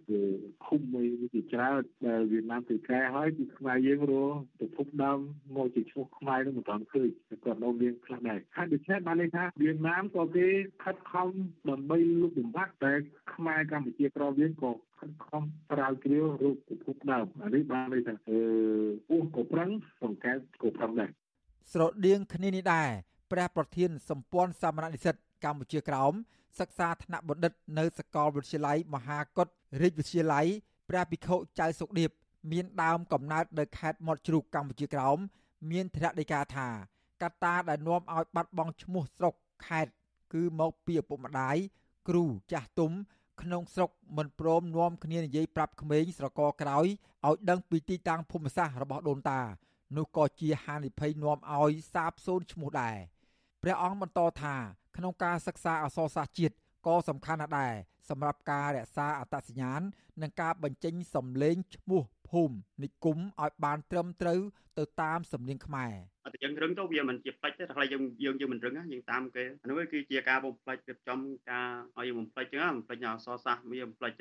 ឃុំមួយជាច្រើនដែលវៀតណាមគឺកែហើយគឺខ្មែរយើងរកទៅភពដើមមកជាឈ្មោះខ្មែរនឹងមិនតន់ឃើញគាត់នៅមានខ្លះដែរហើយដូច្នេះបានន័យថាវៀតណាមក៏គេខិតខំដើម្បីលុបបំបាត់តែខ្មែរកម្ពុជាក្រវិញក៏ខិតខំស្រាវជ្រាវរូបភពដើមអានេះបានន័យថាអឺពោះក៏ប្រឹងសង្កេតក៏ប្រឹងដែរស្រដៀងគ្នានេះដែរព្រះប្រធានសម្ព័ន្ធសាមណនិស្សិតកម្ពុជាក្រោមសិក្សាថ្នាក់បណ្ឌិតនៅសាកលវិទ្យាល័យមហាកុដរាជវិទ្យាល័យព្រះភិក្ខុចៅសុខដៀបមានដើមកំណើតនៅខេត្តមាត់ជ្រូកកម្ពុជាក្រោមមានធរណីកាថាកត្តាដែលនាំឲ្យបាត់បង់ឈ្មោះស្រុកខេត្តគឺមកពីឪពុកម្ដាយគ្រូចាស់ទុំ ក្នុងស្រុកមិនព្រមនាំគ្នានិយាយប្រាប់ក្មេងស្រកក្រោយឲ្យដឹងពីទីតាំងភូមិសាស្ត្ររបស់ដូនតា នោះក៏ជាហានិភ័យនាំឲ្យសាបសូន្យឈ្មោះដែរព្រះអង្គបន្តថាក្នុងការសិក្សាអក្សរសាស្ត្រជាតិក៏សំខាន់ណាស់ដែរសម្រាប់ការរក្សាអត្តសញ្ញាណនិងការបញ្ចេញសម្លេងឈ្មោះភូមិនិគមឲ្យបានត្រឹមត្រូវទៅតាមសំនៀងខ្មែរអត់យើងរឹងទៅវាមិនជាផ្លិចទេតែខ្លះយើងយើងយើងមិនរឹងយើងតាមគេអានោះគឺជាការបំផ្លិចរៀបចំការឲ្យយើងបំផ្លិចចឹងបំផ្លិចអសរសាស្ត្រវាបំផ្លិច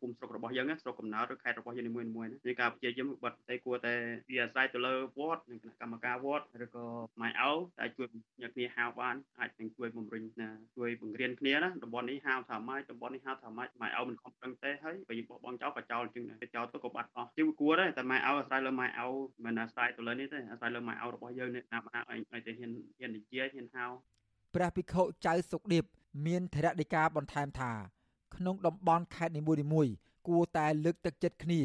ភូមិស្រុករបស់យើងស្រុកកំណើតឬខេត្តរបស់យើងនីមួយៗនេះការព្យាយាមបិទតែគួរតែវាអាស្រ័យទៅលើវត្តនិងគណៈកម្មការវត្តឬក៏ម៉ែអោដែលជួយញាក់គ្នាហៅបានអាចនឹងជួយបំរុញណាជួយបង្រៀនគ្នាណាតំបន់នេះហៅថាម៉េចតំបន់នេះហៅថាម៉េចម៉ែអោមិនខំប្រឹងទេហើយបើយើងបោះបង់ចោលក៏ចោលចឹងទៅចោលទៅក៏បាត់អស់ជាគួរដែរតែម៉ែអោអាស្រ័យលើម៉ែអោមិនអាស្រ័យទៅលើនេះទេអាស្រ័យលើម៉ែអោរបស់យើងនេះណាណាឲ្យឲ្យតែហ៊ានហ៊ាននិយាយហ៊ានហៅព្រះភិក្ខុចៅសុកដៀបមានធរណីកាបន្ថែមថាក្នុងតំបន់ខេត្តនីមួយៗគួរតែលើកទឹកចិត្តគ្នា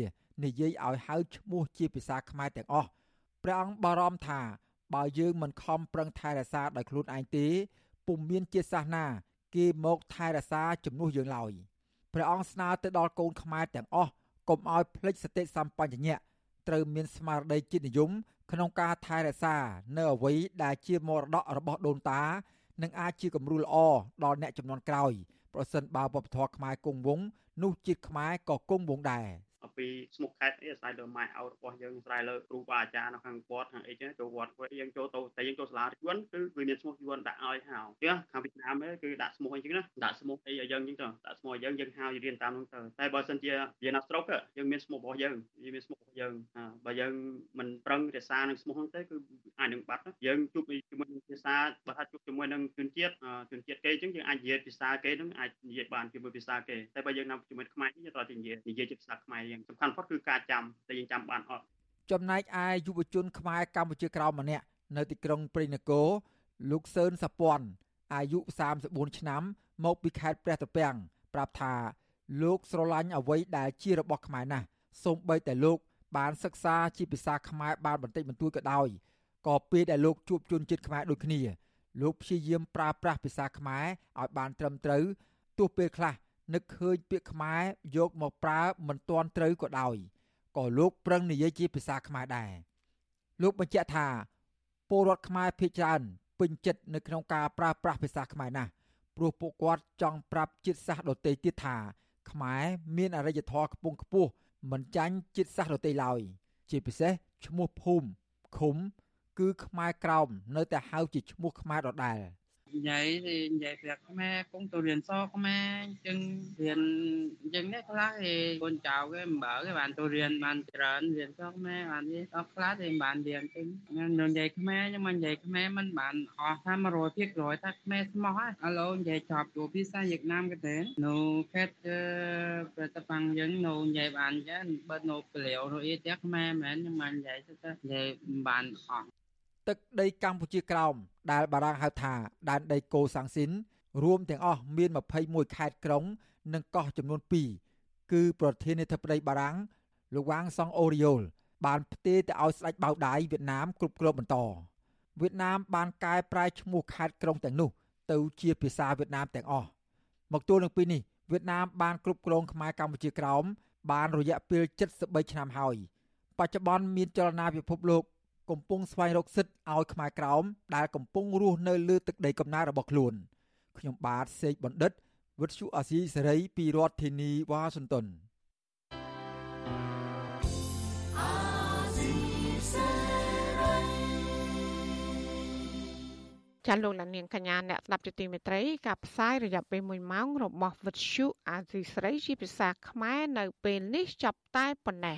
និយាយឲ្យហៅឈ្មោះជាភាសាខ្មែរទាំងអស់ព្រះអង្គបារម្ភថាបើយើងមិនខំប្រឹងថែរក្សាដោយខ្លួនឯងទេពុំមានជាសាសនា គេមកថែរក្សាជំនួសយើងឡើយព្រះអង្គស្នើទៅដល់កូនខ្មែរទាំងអស់កុំឲ្យភ្លេចសតិសម្បញ្ញៈត្រូវមានស្មារតីជាតិនិយមក្នុងការថែរក្សានៅអ្វីដែលជាមរតករបស់ដូនតានឹងអាចជាគំរូល្អដល់អ្នកចំនួនក្រោយប្រសិនបើវប្បធម៌ខ្មែរគង់វង្សនោះជាតិខ្មែរក៏គង់វង្សដែរ អំពីស្មុកខេតអីអាស្រ័យលើម៉ែឪរបស់យើងអាស្រ័យលើគ្រូបាអាចារ្យនៅខាងវត្តខាងអីចឹងចូលវត្តវិញយើងចូលទៅតែយើងចូលសាលាយួនគឺវាមានស្មុកយួនដាក់ឲ្យហៅចឹងខាងវៀតណាមគឺដាក់ស្មុកអីចឹងណាដាក់ស្មុកអីឲ្យយើងចឹងទៅដាក់ស្មុកឲ្យយើងយើងហៅរៀនតាមនោះទៅតែបើសិនជាយើងណាស្រុកយើងមានស្មុករបស់យើងយើងមានស្មុករបស់យើងបើយើងមិនប្រឹងរក្សានឹងស្មុកហ្នឹងទៅគឺអាចនឹងបាត់យើងជួបជាមួយនឹងភាសាបើថាជួបជាមួយនឹងជនជាតិជនជាតិគេចឹងយើងអាចនិយាយភាសាគេហ្នឹងអាចនិយាយបានជាមួយភាសាគេតែបើយើងណាជាមួយខ្មែរយើងត្រូវតែនិយាយនិយាយជាភាសាខ្មែរយើងសំខាន់បំផុតគឺការចាំតែយើងចាំបានអត់ចំណែកឯយុវជនខ្មែរកម្ពុជាក្រោមម្នាក់នៅទីក្រុងព្រៃនគរលោកសឿនសពាន់អាយុ34ឆ្នាំ មកពីខេត្តព្រះត្រពាំងប្រាប់ថា លោកស្រឡាញ់អ្វីដែលជារបស់ខ្មែរណាស់សូម្បីតែលោក បានសិក្សាជាភាសាខ្មែរបានបន្តិចបន្តួចក៏ដោយក៏ពេលដែលលោកជួបជនជាតិខ្មែរដូចគ្នា លោកព្យាយាមប្រើប្រាស់ភាសាខ្មែរឲ្យបានត្រឹមត្រូវទោះពេលខ្លះ នឹកឃើញពាក្យខ្មែរយកមកប្រើមិនទាន់ត្រូវក៏ដោយក៏លោកប្រឹងនិយាយជាភាសាខ្មែរដែរលោកបញ្ជាក់ថាពលរដ្ឋខ្មែរភាគច្រើនពេញចិត្តនៅក្នុងការប្រើប្រាស់ភាសាខ្មែរណាស់ព្រោះពួកគាត់ចង់ប្រាប់ជាតិសាសន៍ដទៃទៀតថាខ្មែរមានអរិយធម៌ខ្ពង់ខ្ពស់មិនចាញ់ជាតិសាសន៍ដទៃឡើយជាពិសេសឈ្មោះភូមិឃុំ គឺខ្មែរក្រោមនៅតែហៅជាឈ្មោះខ្មែរដដែល។ និយាយ thì និយាយប្រាប់ខ្មែរគង់ទៅរៀនសខ្មែរអញ្ចឹងរៀនអញ្ចឹងនេះខ្លះ thì កូនចៅគេមិនបើគេបានទៅរៀនបានច្រើនរៀនសខ្មែរបាននេះដល់ខ្លះ thì បានរៀនចឹងនិយាយខ្មែរ nhưng mà និយាយខ្មែរមិនបានអស់ថា100%ថាខ្មែរស្មោះហើយឥឡូវនិយាយចប់ចូលភាសាវៀតណាមក៏ទេនៅខេត្តប្រតប៉ាំងយើងនៅនិយាយបានចឹងបើនៅពលាវនៅអីទៀតខ្មែរមែន nhưng mà និយាយទៅនិយាយបានអស់ទឹកដីកម្ពុជាក្រោម ដែលបារាំងហៅថាដែនដីកូសាំងស៊ីនរួមទាំងអស់មាន21ខេត្តក្រុង និងកោះចំនួន2គឺប្រធានាធិបតីបារាំងលោកវ៉ាងសុងអូរីយ៉ូលបានផ្ទេរទៅឲ្យស្ដេចបៅដៃវៀតណាមគ្រប់គ្រងបន្តវៀតណាមបានកែប្រែឈ្មោះខេត្តក្រុងទាំងនោះ ទៅជាភាសាវៀតណាមទាំងអស់មកទល់នឹងពេលនេះវៀតណាមបានគ្រប់គ្រងខ្មែរកម្ពុជាក្រោមបានរយៈពេល73ឆ្នាំហើយបច្ចុប្បន្នមានចលនាពិភពលោក កំពុងស្វែងរកសិទ្ធិឲ្យខ្មែរក្រោមដែលកំពុងរស់នៅលើទឹកដីកំណើតរបស់ខ្លួនខ្ញុំបាទសេកបណ្ឌិតវិទ្យុអាស៊ីសេរីពីរដ្ឋធានីវ៉ាស៊ីនតោនចាលោកលានាងកញ្ញាអ្នកស្ដាប់ជាទីមេត្រីការផ្សាយរយៈពេល1ម៉ោងរបស់វិទ្យុអាស៊ីសេរីជាភាសាខ្មែរនៅពេលនេះចាប់តែប៉ុណ្ណេះ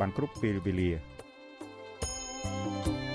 បានគ្រប់ពេលវេលា thank you